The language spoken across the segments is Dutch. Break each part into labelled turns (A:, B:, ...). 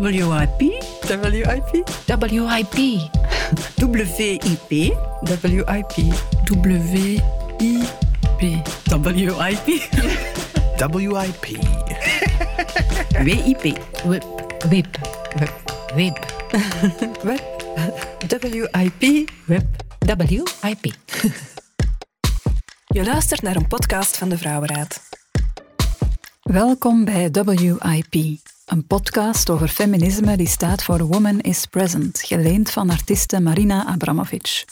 A: WIP,
B: WIP?
C: WIP.
A: WIP,
B: WIP.
C: WIP.
A: WIP,
D: WIP.
A: WIP,
C: WIP. WIP. WIP.
B: WIP.
C: WIP.
B: Je luistert naar een podcast van de Vrouwenraad.
E: Welkom bij WIP, een podcast over feminisme die staat voor Woman is Present, geleend van artiste Marina Abramovic.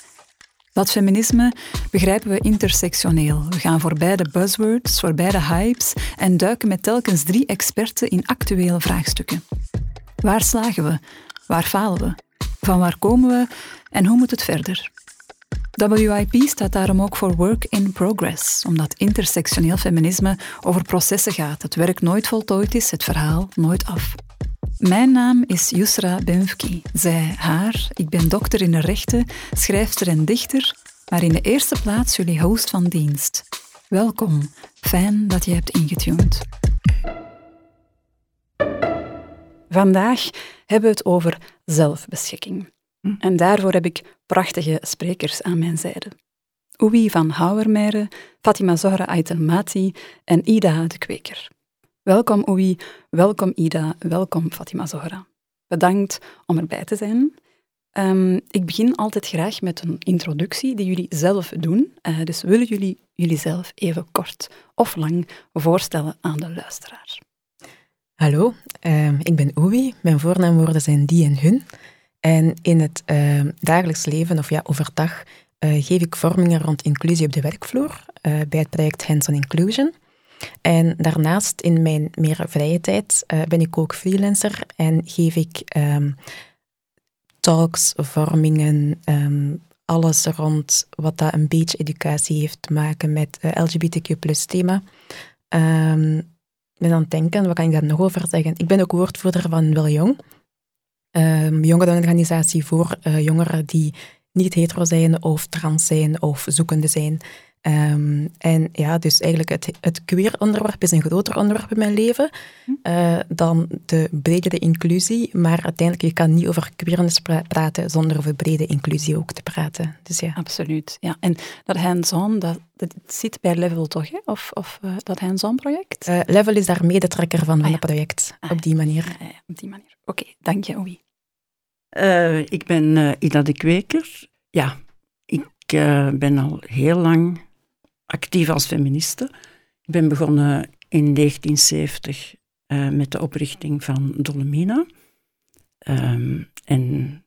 E: Dat feminisme begrijpen we intersectioneel. We gaan voorbij de buzzwords, voorbij de hypes en duiken met telkens drie experten in actuele vraagstukken. Waar slagen we? Waar falen we? Van waar komen we? En hoe moet het verder? WIP staat daarom ook voor Work in Progress, omdat intersectioneel feminisme over processen gaat. Het werk nooit voltooid is, het verhaal nooit af. Mijn naam is Yusra Benfki. Zij, haar. Ik ben dokter in de rechten, schrijfster en dichter, maar in de eerste plaats jullie host van dienst. Welkom. Fijn dat je hebt ingetuned. Vandaag hebben we het over zelfbeschikking. En daarvoor heb ik prachtige sprekers aan mijn zijde. Oei van Houwermeire, Fatima Zohra Aitelmati en Ida de Kweker. Welkom Oei, welkom Ida, welkom Fatima Zohra. Bedankt om erbij te zijn. Ehm, ik begin altijd graag met een introductie die jullie zelf doen. Eh, dus willen jullie jullie zelf even kort of lang voorstellen aan de luisteraar?
D: Hallo, ehm, ik ben Owie. Mijn voornaamwoorden zijn die en hun. En in het ehm, dagelijks leven, of ja, overdag, eh, geef ik vormingen rond inclusie op de werkvloer eh, bij het project Hands on Inclusion. En daarnaast, in mijn meer vrije tijd, eh, ben ik ook freelancer en geef ik ehm, talks, vormingen, ehm, alles rond wat dat een beetje educatie heeft te maken met LGBTQ thema. Ik ben aan denken, wat kan ik daar nog over zeggen? Ik ben ook woordvoerder van Wel Jong, um, jongerenorganisatie voor uh, jongeren die niet hetero zijn of trans zijn of zoekende zijn. Um, en ja, dus eigenlijk het, het queer onderwerp is een groter onderwerp in mijn leven uh, dan de bredere inclusie. Maar uiteindelijk, je kan niet over queerness pra praten zonder over brede inclusie ook te praten. Dus ja.
E: Absoluut. Ja. En dat hands-on, dat, dat zit bij Level toch, hè? Of, of uh, dat hands-on project?
D: Uh, Level is daar medetrekker van, van
E: Ah, ja.
D: het project,
E: Ah,
D: op die manier.
E: Ja, op die manier. Oké, dank je, Oei.
A: Uh, ik ben uh, Ida de Kweker. Ja, ik ben al heel lang actief als feministe. Ik ben begonnen in 1970 met de oprichting van Dolomina. Um, en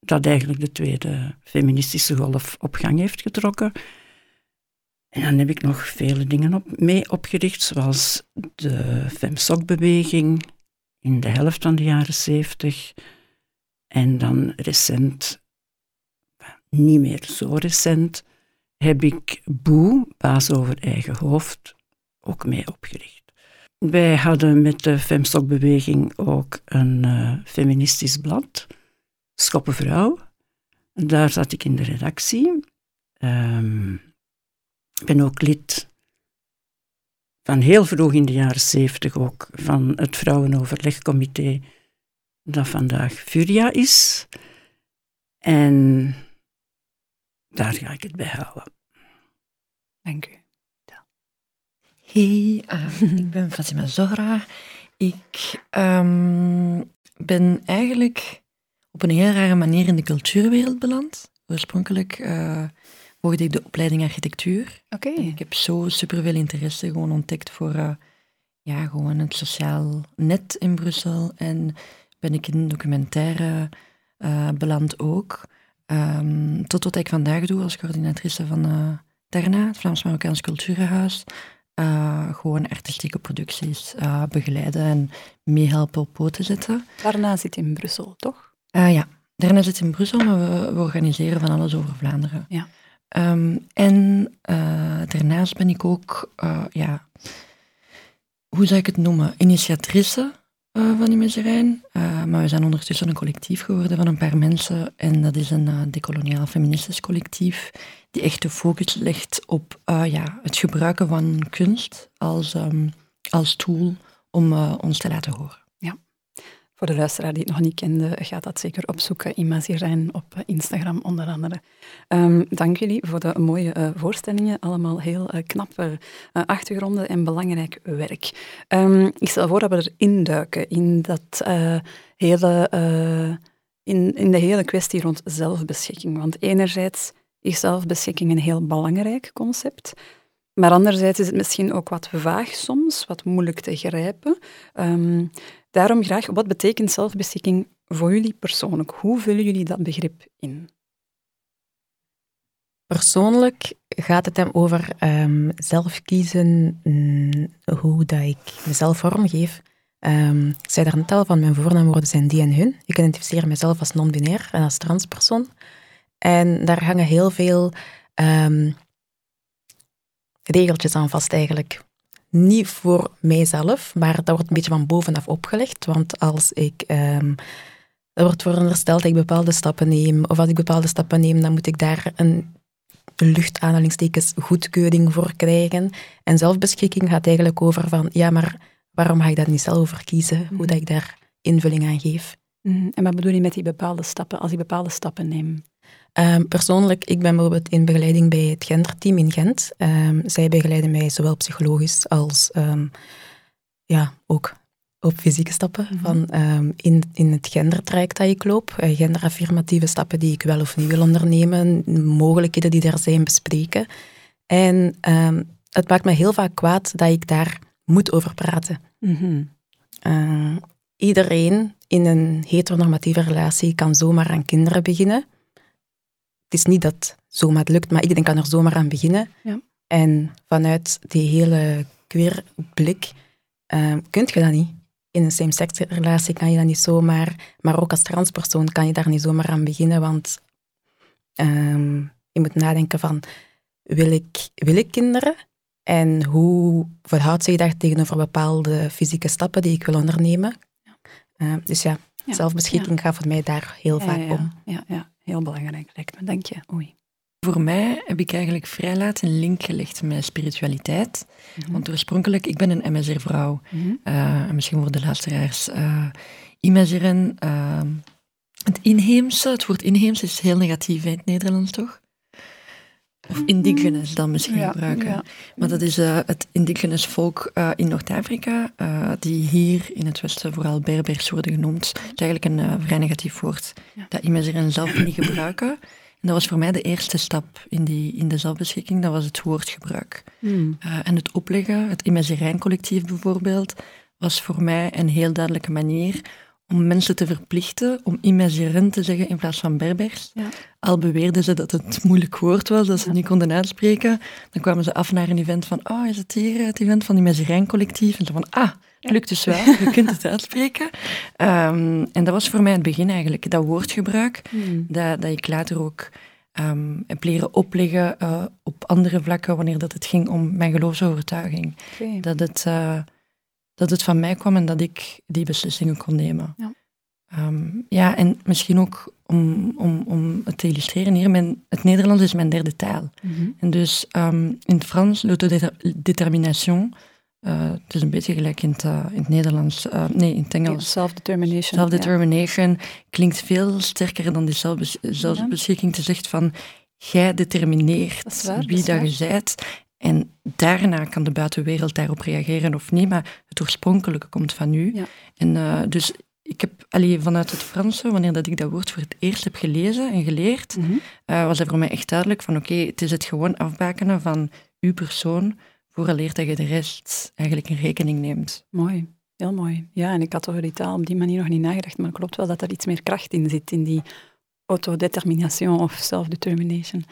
A: dat eigenlijk de tweede feministische golf op gang heeft getrokken. En dan heb ik nog vele dingen op, mee opgericht, zoals de FemSoc-beweging in de helft van de jaren 70. En dan recent, niet meer zo recent, heb ik Boe, Baas over Eigen Hoofd, ook mee opgericht. Wij hadden met de Femstock-beweging ook een uh, feministisch blad, Schoppenvrouw. Daar zat ik in de redactie. Um, ik ben ook lid van heel vroeg in de jaren zeventig ook van het Vrouwenoverlegcomité dat vandaag Furia is. En daar ga ik het bij houden.
E: Dank u.
C: Hey, uh, ik ben Fatima Zohra. Ik um, ben eigenlijk op een heel rare manier in de cultuurwereld beland. Oorspronkelijk uh, volgde ik de opleiding architectuur.
E: Oké.
C: Okay. Ik heb zo superveel interesse gewoon ontdekt voor uh, ja, gewoon het sociaal net in Brussel. En ben ik in documentaire uh, beland ook. Um, tot wat ik vandaag doe als coördinatrice van uh, Terna, het Vlaams-Marokkaans Culturenhuis. Uh, gewoon artistieke producties begeleiden en meehelpen op poten zetten.
E: Daarna zit in Brussel, toch?
C: ja, daarna zit in Brussel, maar we, we organiseren van alles over Vlaanderen.
E: Ja.
C: Um, en daarnaast ben ik ook, ja, hoe zou ik het noemen, initiatrice uh, van die. Uh, maar we zijn ondertussen een collectief geworden van een paar mensen. En dat is een uh, decoloniaal feministisch collectief die echt de focus legt op ja, het gebruiken van kunst als, um, als tool om ons te laten horen.
E: Voor de luisteraar die het nog niet kende, gaat dat zeker opzoeken. Imazirijn op eh, Instagram onder andere. Um, dank jullie voor de mooie uh, voorstellingen. Allemaal heel uh, knappe achtergronden en belangrijk werk. Um, ik stel voor dat we erin duiken, in, dat, hele, in, in de hele kwestie rond zelfbeschikking. Want enerzijds is zelfbeschikking een heel belangrijk concept. Maar anderzijds is het misschien ook wat vaag soms, wat moeilijk te grijpen. Um, daarom graag, wat betekent zelfbeschikking voor jullie persoonlijk? Hoe vullen jullie dat begrip in?
D: Persoonlijk gaat het hem over um, zelf kiezen mm, hoe dat ik mezelf vormgeef. Um, ik zei daar net al van, mijn voornaamwoorden zijn die en hun. Ik identificeer mezelf als non-binair en als transpersoon. En daar hangen heel veel um, regeltjes aan vast eigenlijk. Niet voor mijzelf, maar dat wordt een beetje van bovenaf opgelegd. Want als ik... Um, er wordt verondersteld dat ik bepaalde stappen neem, of als ik bepaalde stappen neem, dan moet ik daar een luchtaanhalingstekens goedkeuring voor krijgen. En zelfbeschikking gaat eigenlijk over van, ja, maar waarom ga ik dat niet zelf voor kiezen, hoe mhm. dat ik daar invulling aan geef.
E: Mhm. En wat bedoel je met die bepaalde stappen, als ik bepaalde stappen neem?
D: Um, persoonlijk, ik ben bijvoorbeeld in begeleiding bij het genderteam in Gent. Um, zij begeleiden mij zowel psychologisch als um, ja, ook op fysieke stappen. Mm -hmm. van, in, in het gendertraject dat ik loop, uh, genderaffirmatieve stappen die ik wel of niet wil ondernemen, mogelijkheden die er zijn bespreken. En het maakt me heel vaak kwaad dat ik daar moet over praten. Mm -hmm. iedereen in een heteronormatieve relatie kan zomaar aan kinderen beginnen het is niet dat zomaar het lukt, maar iedereen kan er zomaar aan beginnen. Ja. En vanuit die hele queer blik uh, kun je dat niet. In een same-sex relatie kan je dat niet zomaar, maar ook als transpersoon kan je daar niet zomaar aan beginnen, want um, je moet nadenken van, wil ik, wil ik kinderen? En hoe verhoudt zich dat tegenover bepaalde fysieke stappen die ik wil ondernemen? Uh, dus ja, ja. zelfbeschikking gaat voor mij daar heel vaak om.
E: Ja, ja heel belangrijk lijkt me, denk je? Oei.
C: Voor mij heb ik eigenlijk vrij laat een link gelegd met spiritualiteit. Mhm. Want oorspronkelijk, ik ben een MSR-vrouw. Mm -hmm. misschien voor de luisteraars. Uh, MSR'en, uh, het inheemse, het woord inheemse is heel negatief in het Nederlands, toch? Of indigenous dan misschien gebruiken. Maar dat is uh, het indigenous volk uh, in Noord-Afrika, uh, die hier in het Westen vooral Berbers worden genoemd. Het is eigenlijk een vrij negatief woord dat Imazeren zelf niet gebruiken. En dat was voor mij de eerste stap in, die, in de zelfbeschikking, dat was het woordgebruik. Hmm. en het opleggen, het Imazerijn-collectief bijvoorbeeld, was voor mij een heel duidelijke manier om mensen te verplichten om imageren te zeggen in plaats van berbers. Ja. Al beweerden ze dat het moeilijk woord was, dat ze het niet konden uitspreken. Dan kwamen ze af naar een event van, oh, is het hier het event van Imagerijn collectief? En zo van, ah, het lukt dus wel, je kunt het uitspreken. Um, en dat was voor mij het begin eigenlijk, dat woordgebruik, hmm. dat, dat ik later ook um, heb leren opleggen uh, op andere vlakken, wanneer dat het ging om mijn geloofsovertuiging. Okay. Dat het... Uh, dat het van mij kwam en dat ik die beslissingen kon nemen. Ja, um, ja en misschien ook om, om, om het te illustreren hier, mijn, het Nederlands is mijn derde taal. Mm -hmm. En dus um, in het Frans, l'autodétermination, uh, het is een beetje gelijk in het, uh, in het Nederlands, uh, nee, in het Engels.
E: Self-determination.
C: Self-determination ja. klinkt veel sterker dan die zelfbes zelfbeschikking te zeggen van jij determineert waar, wie dat, dat je bent en daarna kan de buitenwereld daarop reageren of niet, maar het oorspronkelijke komt van u. Ja. En uh, dus ik heb allee, vanuit het Franse, wanneer dat ik dat woord voor het eerst heb gelezen en geleerd, mm -hmm. uh, was er voor mij echt duidelijk van oké, okay, het is het gewoon afbakenen van uw persoon, vooraleer dat je de rest eigenlijk in rekening neemt.
E: Mooi. Heel mooi. Ja, en ik had over die taal op die manier nog niet nagedacht, maar het klopt wel dat er iets meer kracht in zit, in die autodetermination of self-determination.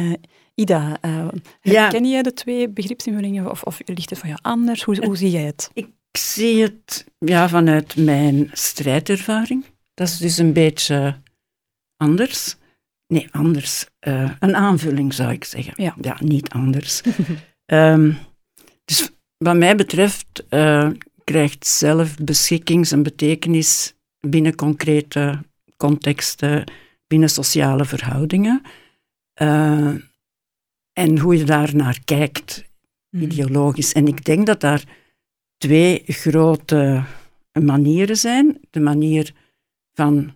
E: Uh, Ida, uh, ja. ken jij de twee begripsinvullingen of, of ligt het van jou anders? Hoe, hoe zie jij het?
A: Ik zie het ja, vanuit mijn strijdervaring. Dat is dus een beetje anders. Nee, anders. Uh, een aanvulling zou ik zeggen. Ja, ja niet anders. um, dus wat mij betreft uh, krijgt zelfbeschikking zijn betekenis binnen concrete contexten, binnen sociale verhoudingen. Uh, en hoe je daar naar kijkt, hmm. ideologisch. En ik denk dat daar twee grote manieren zijn. De manier van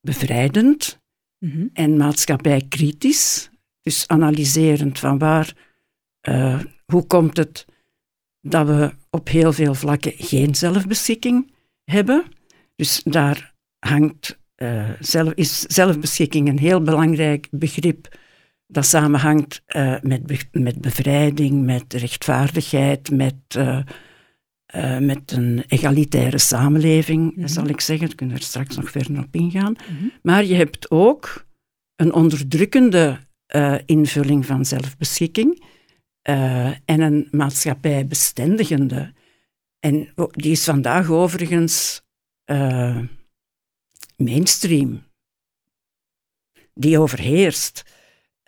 A: bevrijdend
E: Mhm.
A: en maatschappijkritisch. Dus analyserend van waar, eh, hoe komt het dat we op heel veel vlakken geen zelfbeschikking hebben. Dus daar hangt, eh, zelf, is zelfbeschikking een heel belangrijk begrip dat samenhangt eh, met, be- met bevrijding, met rechtvaardigheid, met, eh, eh, met een egalitaire samenleving,
E: Mhm.
A: zal ik zeggen. Daar kunnen we er straks nog verder op ingaan.
E: Mhm.
A: Maar je hebt ook een onderdrukkende invulling van zelfbeschikking en een maatschappijbestendigende. En o- die is vandaag overigens mainstream. Die overheerst.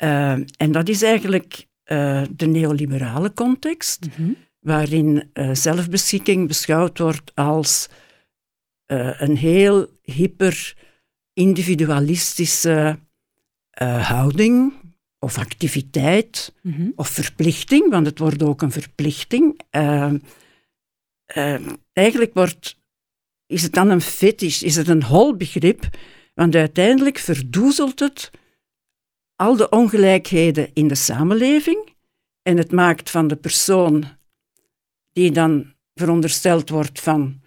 A: Eh, en dat is eigenlijk eh, de neoliberale context
E: Mhm.
A: waarin eh, zelfbeschikking beschouwd wordt als een heel hyper individualistische houding of activiteit
E: Mhm.
A: of verplichting, want het wordt ook een verplichting. Eigenlijk wordt, is het dan een fetish, is het een hol begrip, want uiteindelijk verdoezelt het al de ongelijkheden in de samenleving en het maakt van de persoon die dan verondersteld wordt van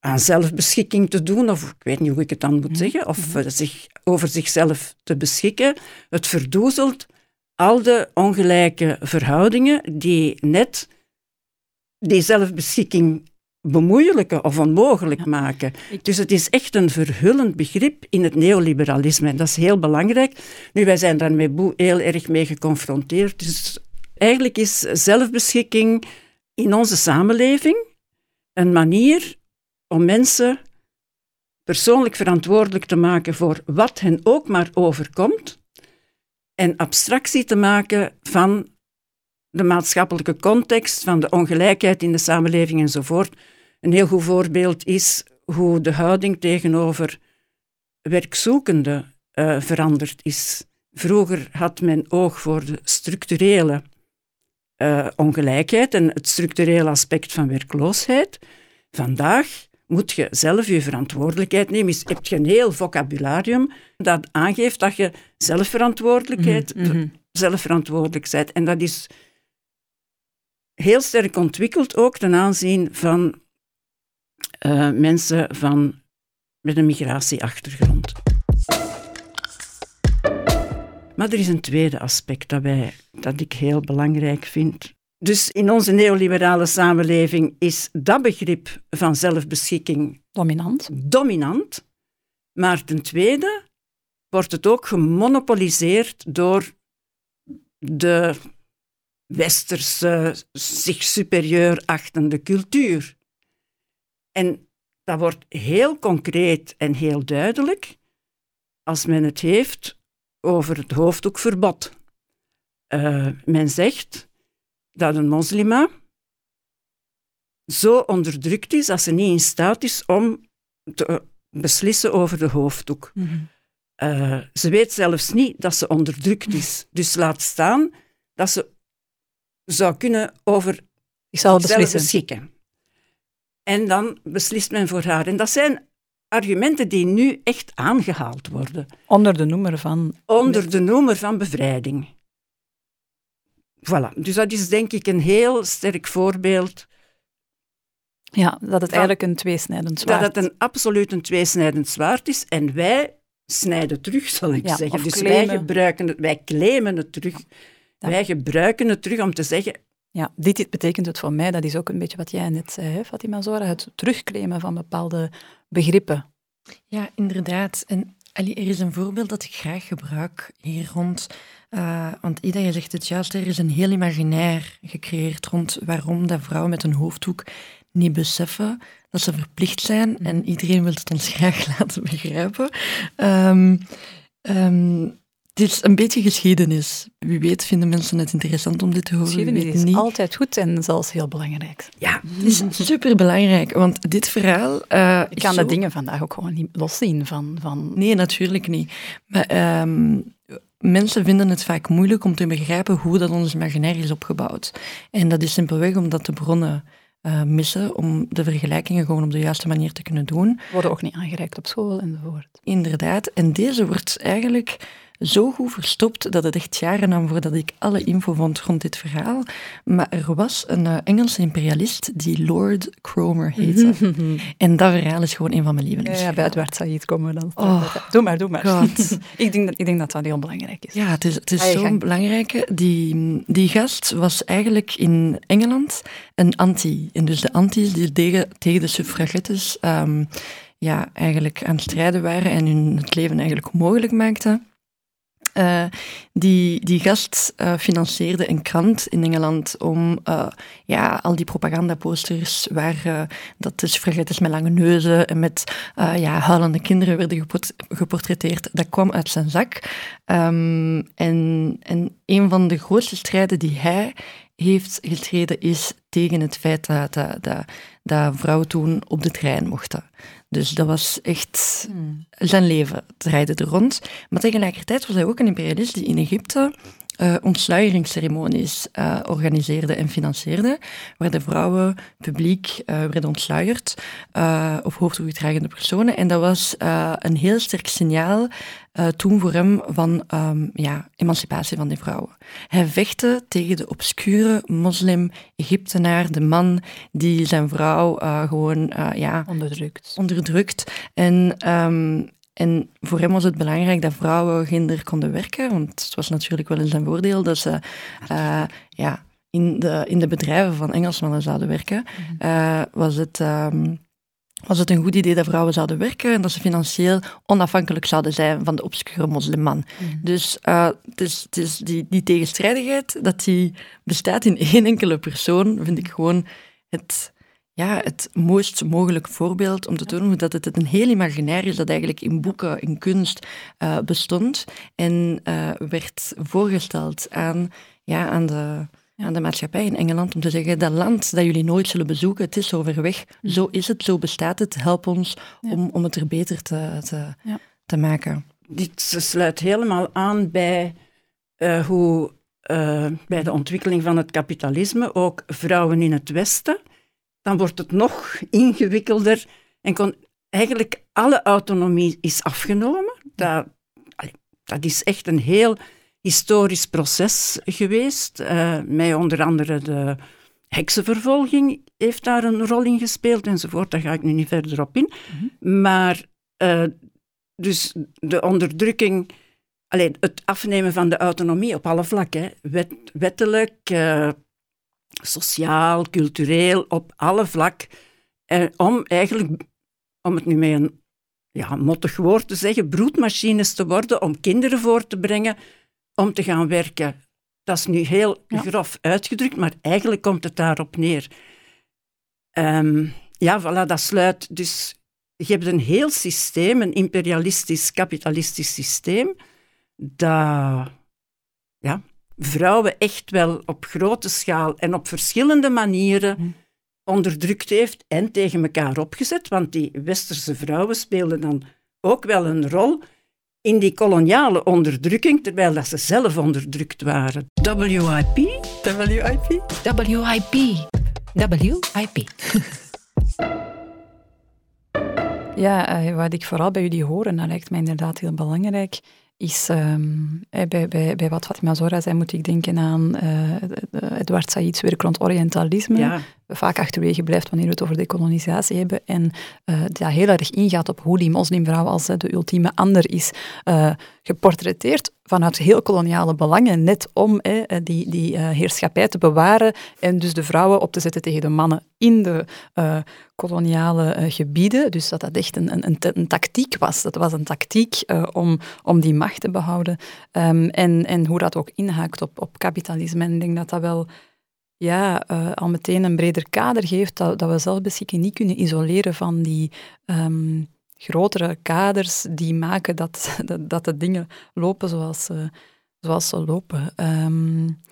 A: aan zelfbeschikking te doen, of ik weet niet hoe ik het dan moet
E: Mhm.
A: zeggen, of eh, zich, over zichzelf te beschikken, het verdoezelt al de ongelijke verhoudingen die net die zelfbeschikking bemoeilijken of onmogelijk maken. Dus het is echt een verhullend begrip in het neoliberalisme. En dat is heel belangrijk. Nu, wij zijn daarmee boe- heel erg mee geconfronteerd. Dus eigenlijk is zelfbeschikking in onze samenleving een manier om mensen persoonlijk verantwoordelijk te maken voor wat hen ook maar overkomt en abstractie te maken van de maatschappelijke context, van de ongelijkheid in de samenleving enzovoort. Een heel goed voorbeeld is hoe de houding tegenover werkzoekenden eh, veranderd is. Vroeger had men oog voor de structurele eh, ongelijkheid en het structurele aspect van werkloosheid. Vandaag moet je zelf je verantwoordelijkheid nemen. Je een heel vocabularium dat aangeeft dat je zelfverantwoordelijkheid,
E: mhm.
A: zelfverantwoordelijk bent. En dat is heel sterk ontwikkeld ook ten aanzien van eh, mensen van, met een migratieachtergrond. Maar er is een tweede aspect dat, wij, dat ik heel belangrijk vind. Dus in onze neoliberale samenleving is dat begrip van zelfbeschikking
E: Dominant.
A: dominant. Maar ten tweede wordt het ook gemonopoliseerd door de westerse, zich superieur achtende cultuur. En dat wordt heel concreet en heel duidelijk als men het heeft over het hoofddoekverbod. Eh, men zegt dat een moslima zo onderdrukt is dat ze niet in staat is om te beslissen over de hoofddoek.
E: Mhm.
A: Eh, ze weet zelfs niet dat ze onderdrukt is. Dus laat staan dat ze zou kunnen over
E: Ik zal beslissen.
A: beschikken. En dan beslist men voor haar. En dat zijn argumenten die nu echt aangehaald worden.
E: Onder de noemer van...
A: Onder de noemer van bevrijding. Voilà. Dus dat is denk ik een heel sterk voorbeeld
E: Ja, dat het
A: Van-
E: eigenlijk een tweesnijdend zwaard
A: dat het een absoluut een tweesnijdend zwaard is. En wij snijden terug, zal ik
E: Ja,
A: zeggen. Dus
E: claimen.
A: wij gebruiken het, wij claimen het terug. Wij gebruiken het terug om te zeggen,
E: Ja, dit betekent het voor mij, dat is ook een beetje wat jij net zei, hè, Fatima Zora, het terugclaimen van bepaalde begrippen.
C: Ja, inderdaad. En allee, er is een voorbeeld dat ik graag gebruik hier rond. eh, want Ida, je zegt het juist, er is een heel imaginair gecreëerd rond waarom dat vrouwen met een hoofddoek niet beseffen dat ze verplicht zijn. En iedereen wil het ons graag laten begrijpen. Ehm ehm, dit is een beetje geschiedenis. Wie weet vinden mensen het interessant om dit te horen.
E: Geschiedenis is
C: niet.
E: altijd goed en zelfs heel belangrijk.
A: ja,
C: Het is superbelangrijk, want dit verhaal... eh,
E: Ik kan
C: zo-
E: de dingen vandaag ook gewoon niet loszien van... van
C: Nee, natuurlijk niet. Maar ehm, mensen vinden het vaak moeilijk om te begrijpen hoe dat ons imaginair is opgebouwd. En dat is simpelweg omdat de bronnen eh, missen om de vergelijkingen gewoon op de juiste manier te kunnen doen.
E: Worden ook niet aangereikt op school enzovoort.
C: Inderdaad. En deze wordt eigenlijk zo goed verstopt dat het echt jaren nam voordat ik alle info vond rond dit verhaal. Maar er was een uh, Engelse imperialist die Lord Cromer heette. en dat verhaal is gewoon een van mijn lievelings.
E: Ja, ja, bij Edward Said komen we dan.
C: Oh,
E: doe maar, doe maar. Ik, denk dat, ik denk dat dat heel belangrijk is.
C: Ja, het is, het is
E: je
C: zo'n belangrijke. Die, die gast was eigenlijk in Engeland een anti. En dus de anti's die tegen, tegen de suffragettes ehm, ja, eigenlijk aan het strijden waren en hun het leven eigenlijk onmogelijk maakten. Eh, die, die gast eh, financierde een krant in Engeland om eh, ja, al die propagandaposters waar uh, dat de suffragettes met lange neuzen en met ja, huilende kinderen werden geport geportretteerd, dat kwam uit zijn zak. Um, en, en een van de grootste strijden die hij heeft gestreden is tegen het feit dat, dat, dat, dat vrouwen toen op de trein mochten. Dus dat was echt... Hmm. Zijn leven draaide er rond. Maar tegelijkertijd was hij ook een imperialist die in Egypte uh, ontsluieringsceremonies uh, organiseerde en financierde, waar de vrouwen publiek uh, werden ontsluierd of hoofddoekgedragende personen. En dat was een heel sterk signaal toen voor hem van um, ja, emancipatie van die vrouwen. Hij vechtte tegen de obscure moslim-Egyptenaar, de man die zijn vrouw gewoon ja,
E: onderdrukt.
C: onderdrukt. En um, en voor hem was het belangrijk dat vrouwen ginder konden werken, want het was natuurlijk wel in zijn voordeel dat ze uh, ja, in, de, in de bedrijven van Engelsmannen zouden werken. Uh, was, het, um, was het een goed idee dat vrouwen zouden werken en dat ze financieel onafhankelijk zouden zijn van de obscure moslimman. Mm. Dus uh, het is, het is die, die tegenstrijdigheid, dat die bestaat in één enkele persoon, vind ik gewoon het ja, het mooist mogelijk voorbeeld om te tonen dat het een heel imaginair is dat eigenlijk in boeken, in kunst uh, bestond en uh, werd voorgesteld aan, ja, aan, de, aan de maatschappij in Engeland om te zeggen, dat land dat jullie nooit zullen bezoeken, het is zo ver weg,
E: Hm.
C: zo is het, zo bestaat het, help ons om, om het er beter te, te,
E: ja.
C: te maken.
A: Dit sluit helemaal aan bij uh, hoe bij de ontwikkeling van het kapitalisme ook vrouwen in het Westen dan wordt het nog ingewikkelder en kon, eigenlijk alle autonomie is afgenomen. Dat, dat is echt een heel historisch proces geweest, uh, met onder andere de heksenvervolging heeft daar een rol in gespeeld enzovoort, daar ga ik nu niet verder op in. Mm -hmm. Maar uh, dus de onderdrukking, alleen het afnemen van de autonomie op alle vlakken, wet, wettelijk, uh, sociaal, cultureel, op alle vlak. En om eigenlijk, om het nu met een ja, mottig woord te zeggen, broedmachines te worden om kinderen voor te brengen om te gaan werken. Dat is nu heel ja. grof uitgedrukt, maar eigenlijk komt het daarop neer. Um, ja, voilà, dat sluit. Dus je hebt een heel systeem, een imperialistisch, kapitalistisch systeem, dat ja, vrouwen echt wel op grote schaal en op verschillende manieren
E: Hm.
A: onderdrukt heeft en tegen elkaar opgezet. Want die westerse vrouwen speelden dan ook wel een rol in die koloniale onderdrukking, terwijl dat ze zelf onderdrukt waren. WIP?
B: WIP?
E: WIP. WIP. Ja, uh, wat ik vooral bij jullie hoor, en dat lijkt mij inderdaad heel belangrijk, is um, bij, bij, bij wat Fatima Zora zei, moet ik denken aan uh, Edward Said's werk rond Orientalisme.
A: Ja.
E: Vaak achterwege blijft wanneer we het over dekolonisatie hebben. En uh, dat heel erg ingaat op hoe die moslimvrouw als de ultieme ander is uh, geportretteerd vanuit heel koloniale belangen, net om eh, die, die heerschappij te bewaren en dus de vrouwen op te zetten tegen de mannen in de koloniale gebieden. Dus dat dat echt een, een, tactiek was. Dat was een tactiek om, om die macht te behouden. Um, en, en hoe dat ook inhaakt op, op kapitalisme. En ik denk dat dat wel ja, uh, al meteen een breder kader geeft, dat, dat we zelfbeschikking niet kunnen isoleren van die... Um, grotere kaders die maken dat, dat, dat de dingen lopen zoals, uh, zoals ze lopen. Um,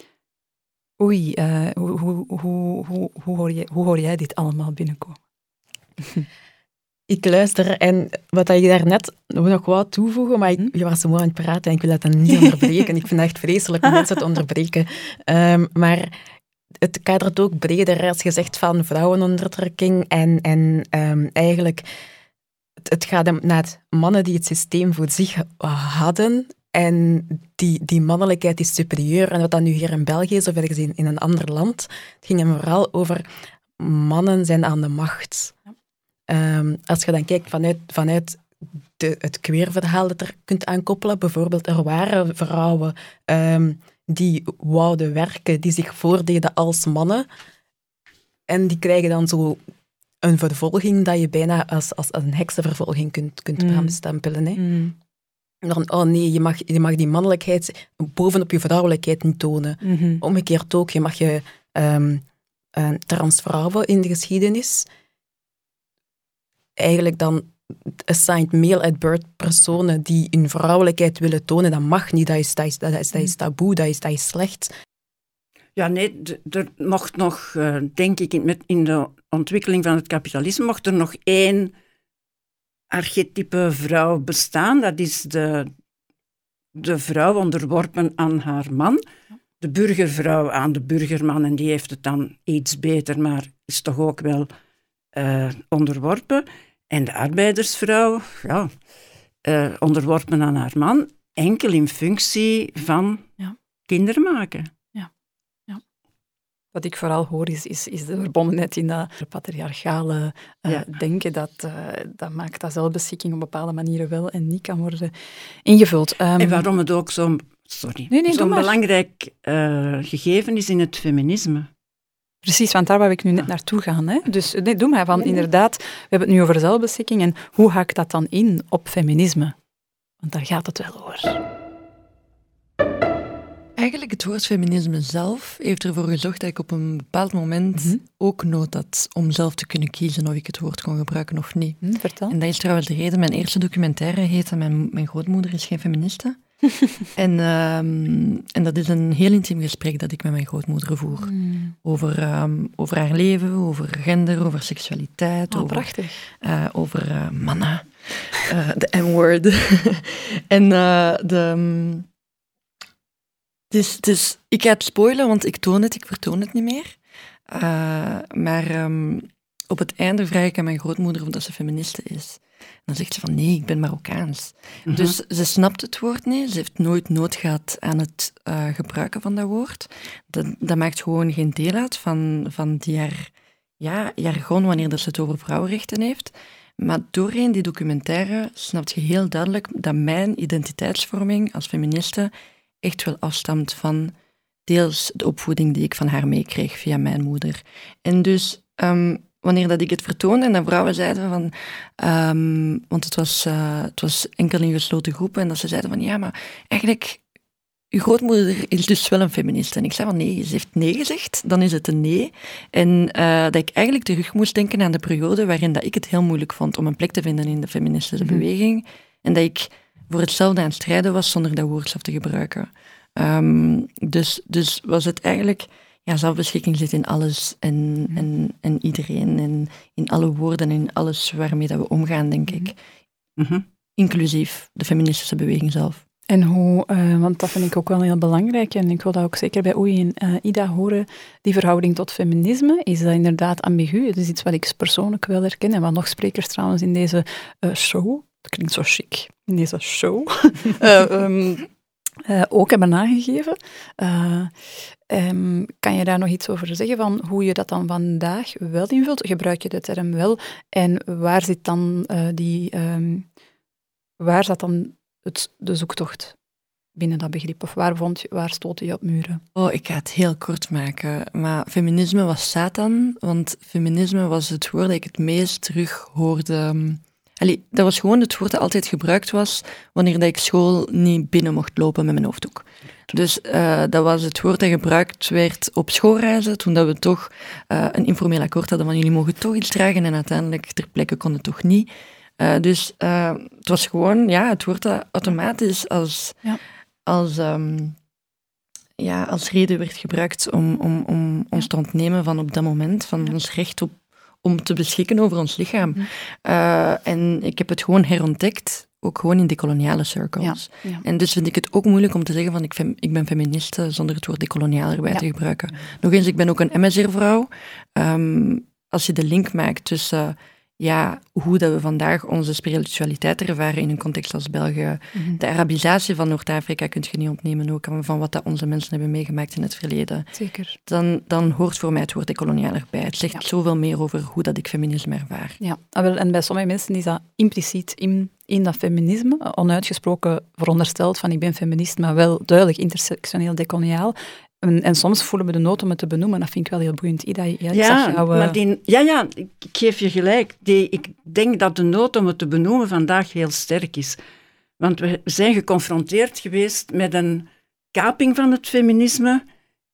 E: oei, uh, hoe, hoe, hoe, hoe, hoe, hoor jij, hoe hoor jij dit allemaal binnenkomen?
D: Ik luister en wat je daarnet nog wou toevoegen, maar ik, je was zo mooi aan het praten en ik wil dat dan niet onderbreken. ik vind het echt vreselijk om mensen te onderbreken. Um, maar het kadert ook breder als je zegt van vrouwenonderdrukking en, en ehm, eigenlijk het, het gaat naar mannen die het systeem voor zich hadden en die, die mannelijkheid is superieur. En wat dat nu hier in België is of ergens in, in een ander land, het ging hem vooral over mannen zijn aan de macht. Ehm, als je dan kijkt vanuit, vanuit de, het queerverhaal dat er kunt aankoppelen, bijvoorbeeld er waren vrouwen ehm, die wouden werken, die zich voordeden als mannen. En die krijgen dan zo een vervolging dat je bijna als, als een heksenvervolging kunt, kunt mm. stempelen. Hè. Mm. Dan, oh nee, je mag, je mag die mannelijkheid bovenop je vrouwelijkheid niet tonen. Mm Omgekeerd ook, je mag je um, transvrouwen in de geschiedenis eigenlijk dan assigned male at birth personen die hun vrouwelijkheid willen tonen, dat mag niet, dat is, dat is, dat is, dat is mm. taboe, dat is, dat is slecht.
A: Ja, nee, er mocht nog, uh, denk ik, in, in de ontwikkeling van het kapitalisme, mocht er nog één archetype vrouw bestaan. Dat is de, de vrouw onderworpen aan haar man. De burgervrouw aan de burgerman. En die heeft het dan iets beter, maar is toch ook wel uh, onderworpen. En de arbeidersvrouw, ja, uh, onderworpen aan haar man, enkel in functie van ja. kinderen maken.
E: Ja. ja. Wat ik vooral hoor is, is, is de verbondenheid in dat patriarchale uh, denken. Dat, uh, dat maakt dat zelfbeschikking op bepaalde manieren wel en niet kan worden ingevuld.
A: Um, en waarom het ook zo'n sorry, nee, nee, zo'n belangrijk gegeven is in het feminisme.
E: Precies, want daar wou ik nu net naartoe gaan. Hè? Dus nee, doe maar van, inderdaad, we hebben het nu over zelfbeschikking en hoe haakt dat dan in op feminisme? Want daar gaat het wel over.
C: Eigenlijk het woord feminisme zelf heeft ervoor gezorgd dat ik op een bepaald moment mhm. ook nood had om zelf te kunnen kiezen of ik het woord kon gebruiken of niet.
E: Mhm, vertel.
C: En dat is trouwens de reden, mijn eerste documentaire heette Mijn, mijn grootmoeder is geen feministe. en, um, en dat is een heel intiem gesprek dat ik met mijn grootmoeder voer. Mm. Over, um, over haar leven, over gender, over seksualiteit.
E: Oh,
C: over,
E: prachtig.
C: Uh, over uh, mannen. Uh, de M-word. en de... Um, dus ik ga het spoilen, want ik toon het, ik vertoon het niet meer. maar op het einde vraag ik aan mijn grootmoeder of dat ze feministe is. Dan zegt ze van nee, ik ben Marokkaans. Mhm. Dus ze snapt het woord niet. Ze heeft nooit nood gehad aan het uh, gebruiken van dat woord. Dat, dat, maakt gewoon geen deel uit van, van die haar, ja, jargon wanneer dat ze het over vrouwenrechten heeft. Maar doorheen die documentaire snapt je heel duidelijk dat mijn identiteitsvorming als feministe echt wel afstamt van deels de opvoeding die ik van haar meekreeg via mijn moeder. En dus um, wanneer dat ik het vertoonde en de vrouwen zeiden van, um, want het was, uh, het was enkel in gesloten groepen, en dat ze zeiden van, ja, maar eigenlijk, uw grootmoeder is dus wel een feminist. En ik zei van, nee, ze heeft nee gezegd, dan is het een nee. En uh, dat ik eigenlijk terug moest denken aan de periode waarin dat ik het heel moeilijk vond om een plek te vinden in de feministische mm beweging. En dat ik voor hetzelfde aan het strijden was zonder dat woord te gebruiken. Um, dus, dus was het eigenlijk ja, zelfbeschikking zit in alles en, mhm. en, en iedereen en in alle woorden en in alles waarmee dat we omgaan, denk ik. Mm Inclusief de feministische beweging zelf.
E: En hoe, uh, want dat vind ik ook wel heel belangrijk en ik wil dat ook zeker bij Oei en uh, Ida horen, die verhouding tot feminisme, is dat inderdaad ambigu. Het is iets wat ik persoonlijk wel herken en wat nog sprekers trouwens in deze uh, show, dat klinkt zo chic, in deze show, um, ook hebben aangegeven. Um, kan je daar nog iets over zeggen van hoe je dat dan vandaag wel invult? Gebruik je de term wel? En waar zit dan uh, die, um, waar zat dan het, de zoektocht binnen dat begrip? Of waar, vond waar je op muren?
C: Oh, ik ga het heel kort maken. Maar feminisme was Satan, want feminisme was het woord dat ik het meest terug hoorde. Ehm, allee, dat was gewoon het woord dat altijd gebruikt was wanneer dat ik school niet binnen mocht lopen met mijn hoofddoek. Dus uh, dat was het woord dat gebruikt werd op schoolreizen, toen dat we toch uh, een informeel akkoord hadden van jullie mogen toch iets dragen en uiteindelijk ter plekke kon het toch niet. Uh, dus het was gewoon ja, het woord dat automatisch als, ja. als, um, ja, als reden werd gebruikt om, om, om ons te ontnemen van op dat moment, van ons recht op om te beschikken over ons lichaam.
E: Mhm.
C: Eh, en ik heb het gewoon herontdekt, ook gewoon in decoloniale circles.
E: Ja, ja.
C: En dus vind ik het ook moeilijk om te zeggen van ik, fem- ik ben feministe zonder het woord decoloniaal erbij
E: Ja.
C: te gebruiken. Nog eens, ik ben ook een MSR-vrouw. Ehm, als je de link maakt tussen ja, hoe dat we vandaag onze spiritualiteit ervaren in een context als België,
E: Mhm.
C: de Arabisatie van Noord-Afrika kun je niet ontnemen ook, van wat dat onze mensen hebben meegemaakt in het verleden,
E: Zeker.
C: dan, dan hoort voor mij het woord decoloniaal erbij. Het zegt
E: Ja.
C: zoveel meer over hoe dat ik feminisme ervaar.
E: Ja, ah, wel, en bij sommige mensen is dat impliciet in, in dat feminisme, eh, onuitgesproken verondersteld van ik ben feminist, maar wel duidelijk intersectioneel decoloniaal. En, en soms voelen we de nood om het te benoemen. Dat vind ik wel heel boeiend. Ida, ja, ik
A: Ja,
E: jou, eh,
A: maar die, ja, ja, ik ik geef je gelijk. Die, ik denk dat de nood om het te benoemen vandaag heel sterk is. Want we zijn geconfronteerd geweest met een kaping van het feminisme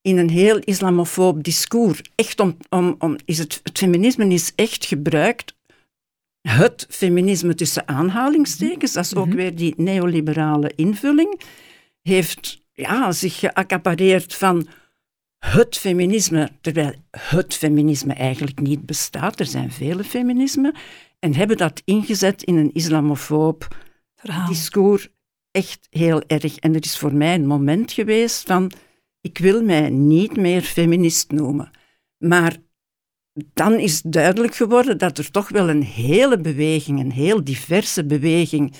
A: in een heel islamofoob discours. Echt om, om, om, is het, het feminisme is echt gebruikt, het feminisme tussen aanhalingstekens, dat is ook
E: Mhm.
A: weer die neoliberale invulling, heeft ja, zich geaccapareerd van het feminisme, terwijl het feminisme eigenlijk niet bestaat. Er zijn vele feminismen. En hebben dat ingezet in een islamofoob
E: verhaal.
A: discours echt heel erg. En er is voor mij een moment geweest van, ik wil mij niet meer feminist noemen. Maar dan is duidelijk geworden dat er toch wel een hele beweging, een heel diverse beweging,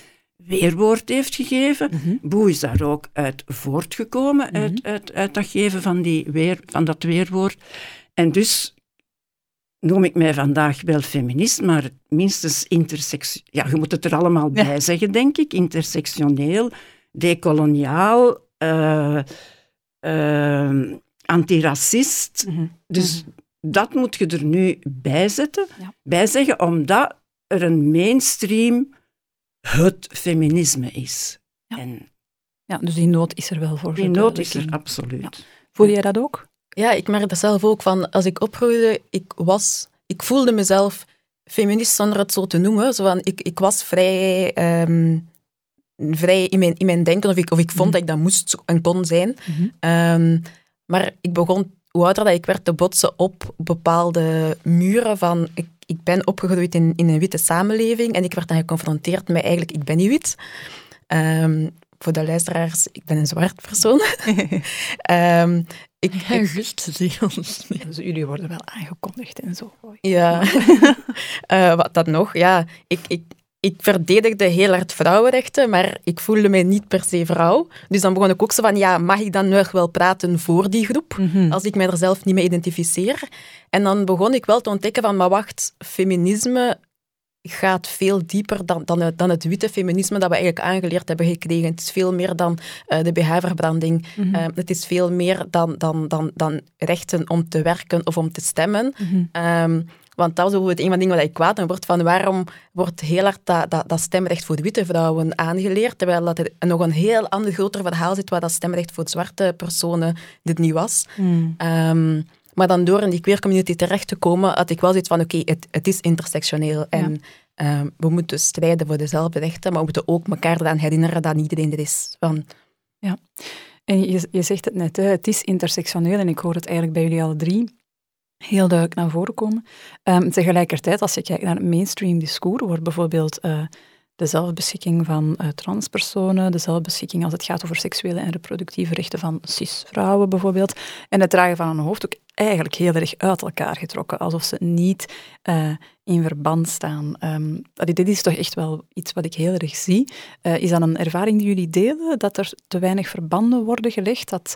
A: weerwoord heeft gegeven.
E: Mhm.
A: Boe is daar ook uit voortgekomen, uit, uit, uit dat geven van, die weer, van dat weerwoord. En dus noem ik mij vandaag wel feminist, maar minstens intersectioneel. Ja, je moet het er allemaal
E: Ja.
A: bij zeggen, denk ik. Intersectioneel, decoloniaal, eh, eh, antiracist.
E: Mhm.
A: Dus dat moet je er nu bij zetten,
E: Ja.
A: bij zeggen, omdat er een mainstream het feminisme is.
E: Ja.
A: En
E: Ja, dus die nood is er wel voor.
A: die nood is er absoluut.
E: Voel jij dat ook?
D: Ja, ik merk dat zelf ook van als ik opgroeide, ik was, ik voelde mezelf feminist zonder het zo te noemen. Zo van, ik, ik was vrij, ehm, vrij in, mijn, in mijn denken, of ik, of ik vond
E: Mhm.
D: dat ik dat moest en kon zijn. Ehm, maar ik begon, hoe ouder dat ik werd, te botsen op bepaalde muren van... Ik, ik ben opgegroeid in, in een witte samenleving en ik werd dan geconfronteerd met eigenlijk, ik ben niet wit. Ehm, voor de luisteraars, ik ben een zwart persoon. Ehm, ik,
C: Ja, juist, zie ons.
E: Dus jullie worden wel aangekondigd en zo.
D: Ja, Eh, wat dat nog? Ja, ik, ik, ik verdedigde heel hard vrouwenrechten, maar ik voelde mij niet per se vrouw. Dus dan begon ik ook zo van, ja, mag ik dan nog wel praten voor die groep, als ik mij er zelf niet mee identificeer? En dan begon ik wel te ontdekken van, maar wacht, feminisme gaat veel dieper dan, dan, het, dan het witte feminisme dat we eigenlijk aangeleerd hebben gekregen. Het is veel meer dan eh, de BH-verbranding. Eh, het is veel meer dan, dan, dan, dan rechten om te werken of om te stemmen. Ehm, want dat is bijvoorbeeld een van de dingen waar ik kwaad aan word, van waarom wordt heel hard dat, dat, dat stemrecht voor witte vrouwen aangeleerd, terwijl dat er nog een heel ander groter verhaal zit waar dat stemrecht voor zwarte personen dit niet was. Ehm, maar dan door in die queer community terecht te komen, had ik wel zoiets van, oké, het, het is intersectioneel en ehm, we moeten strijden voor dezelfde rechten, maar we moeten ook elkaar eraan herinneren dat niet iedereen er is. Van,
E: En je, je zegt het net, hè, het is intersectioneel en ik hoor het eigenlijk bij jullie alle drie heel duidelijk naar voren komen. Ehm, tegelijkertijd, als je kijkt naar het mainstream discours, wordt bijvoorbeeld eh, de zelfbeschikking van eh, transpersonen, de zelfbeschikking als het gaat over seksuele en reproductieve rechten van cis-vrouwen bijvoorbeeld, en het dragen van een hoofddoek eigenlijk heel erg uit elkaar getrokken, alsof ze niet eh, in verband staan. Allee, dit is toch echt wel iets wat ik heel erg zie. Eh, is dat een ervaring die jullie delen, dat er te weinig verbanden worden gelegd, dat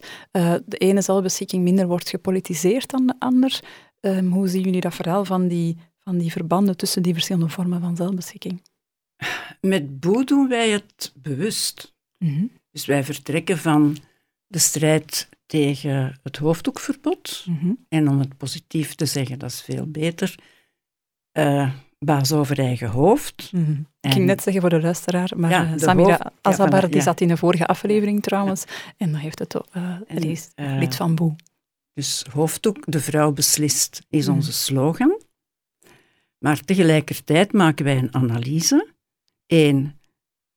E: de ene zelfbeschikking minder wordt gepolitiseerd dan de ander? Ehm, hoe zien jullie dat verhaal van die, van die verbanden tussen die verschillende vormen van zelfbeschikking?
A: Met Boe doen wij het bewust. Dus wij vertrekken van de strijd tegen het hoofddoekverbod.
E: Mhm.
A: En om het positief te zeggen, dat is veel beter. eh, baas over eigen hoofd.
E: Mhm. Ik ging net zeggen voor de luisteraar, maar
A: Ja,
E: eh,
A: de
E: Samira
A: hoofd- ja,
E: Azabar die
A: ja.
E: zat in de vorige aflevering trouwens, en dan heeft het
A: En, eh,
E: lid van Boe.
A: Dus hoofddoek, de vrouw beslist, is
E: Mhm.
A: onze slogan. Maar tegelijkertijd maken wij een analyse. Eén,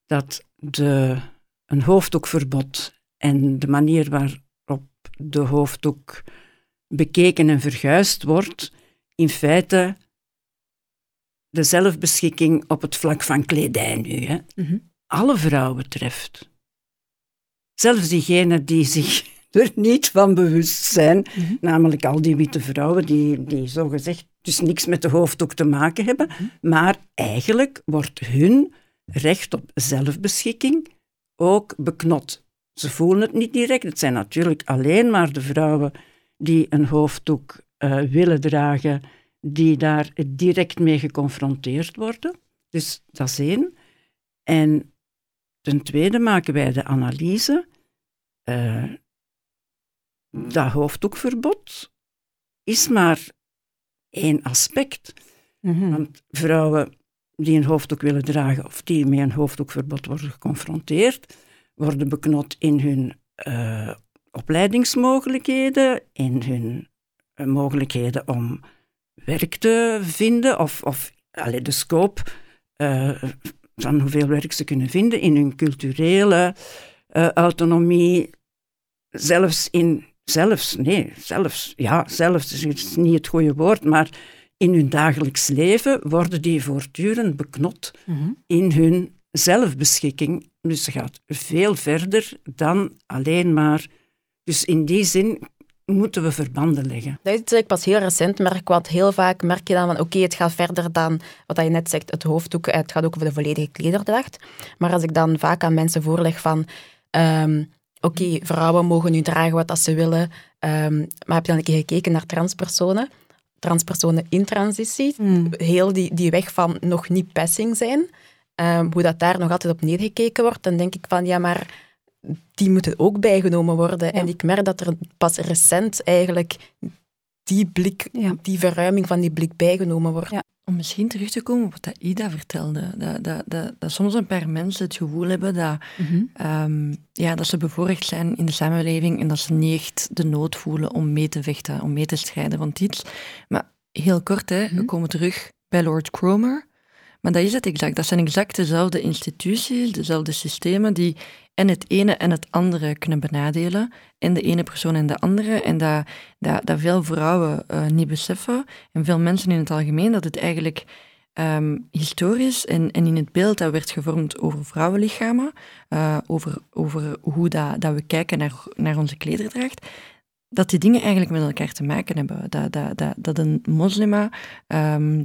A: dat de, een hoofddoekverbod en de manier waarop de hoofddoek bekeken en verguisd wordt, in feite de zelfbeschikking op het vlak van kledij nu, hè,
E: Mhm.
A: alle vrouwen treft. Zelfs diegenen die zich er niet van bewust zijn,
E: Mhm.
A: namelijk al die witte vrouwen die, die zogezegd dus niks met de hoofddoek te maken hebben,
E: Mhm.
A: maar eigenlijk wordt hun recht op zelfbeschikking ook beknot. Ze voelen het niet direct. Het zijn natuurlijk alleen maar de vrouwen die een hoofddoek eh, willen dragen, die daar direct mee geconfronteerd worden. Dus dat is één. En ten tweede maken wij de analyse. eh, dat hoofddoekverbod is maar één aspect.
E: Mhm.
A: Want vrouwen die een hoofddoek willen dragen of die met een hoofddoekverbod worden geconfronteerd, worden beknot in hun eh, opleidingsmogelijkheden, in hun eh, mogelijkheden om werk te vinden of, of de scope eh, van hoeveel werk ze kunnen vinden in hun culturele autonomie, zelfs in, zelfs, nee, zelfs, ja, zelfs is niet het goede woord, maar in hun dagelijks leven worden die voortdurend beknot
E: Mhm.
A: in hun zelfbeschikking. Dus ze gaat veel verder dan alleen maar. Dus in die zin moeten we verbanden leggen.
D: Dat is ik pas heel recent merk, want heel vaak merk je dan van oké, het gaat verder dan wat je net zegt, het hoofddoek, eh, het gaat ook over de volledige klederdracht. Maar als ik dan vaak aan mensen voorleg van ehm, oké, vrouwen mogen nu dragen wat dat ze willen, ehm, maar heb je dan een keer gekeken naar transpersonen? Transpersonen in transitie,
E: Mhm.
D: heel die, die weg van nog niet passing zijn, ehm, hoe dat daar nog altijd op neergekeken wordt, dan denk ik van ja, maar die moeten ook bijgenomen worden. En ik merk dat er pas recent eigenlijk die blik,
E: Ja.
D: die verruiming van die blik bijgenomen wordt.
E: Ja.
C: Om misschien terug te komen op wat Ida vertelde, dat, dat, dat, dat soms een paar mensen het gevoel hebben dat,
E: Mhm.
C: ehm, ja, dat ze bevoorrecht zijn in de samenleving en dat ze niet echt de nood voelen om mee te vechten, om mee te strijden rond iets. Maar heel kort, hè, we komen terug bij Lord Cromer. Maar dat is het exact. Dat zijn exact dezelfde instituties, dezelfde systemen die en het ene en het andere kunnen benadelen. En de ene persoon en de andere. En dat, dat, dat veel vrouwen eh, niet beseffen, en veel mensen in het algemeen, dat het eigenlijk ehm, historisch en, en in het beeld dat werd gevormd over vrouwenlichamen, eh, over, over hoe dat, dat we kijken naar, naar onze klederdracht, dat die dingen eigenlijk met elkaar te maken hebben. Dat, dat, dat, dat een moslima ehm,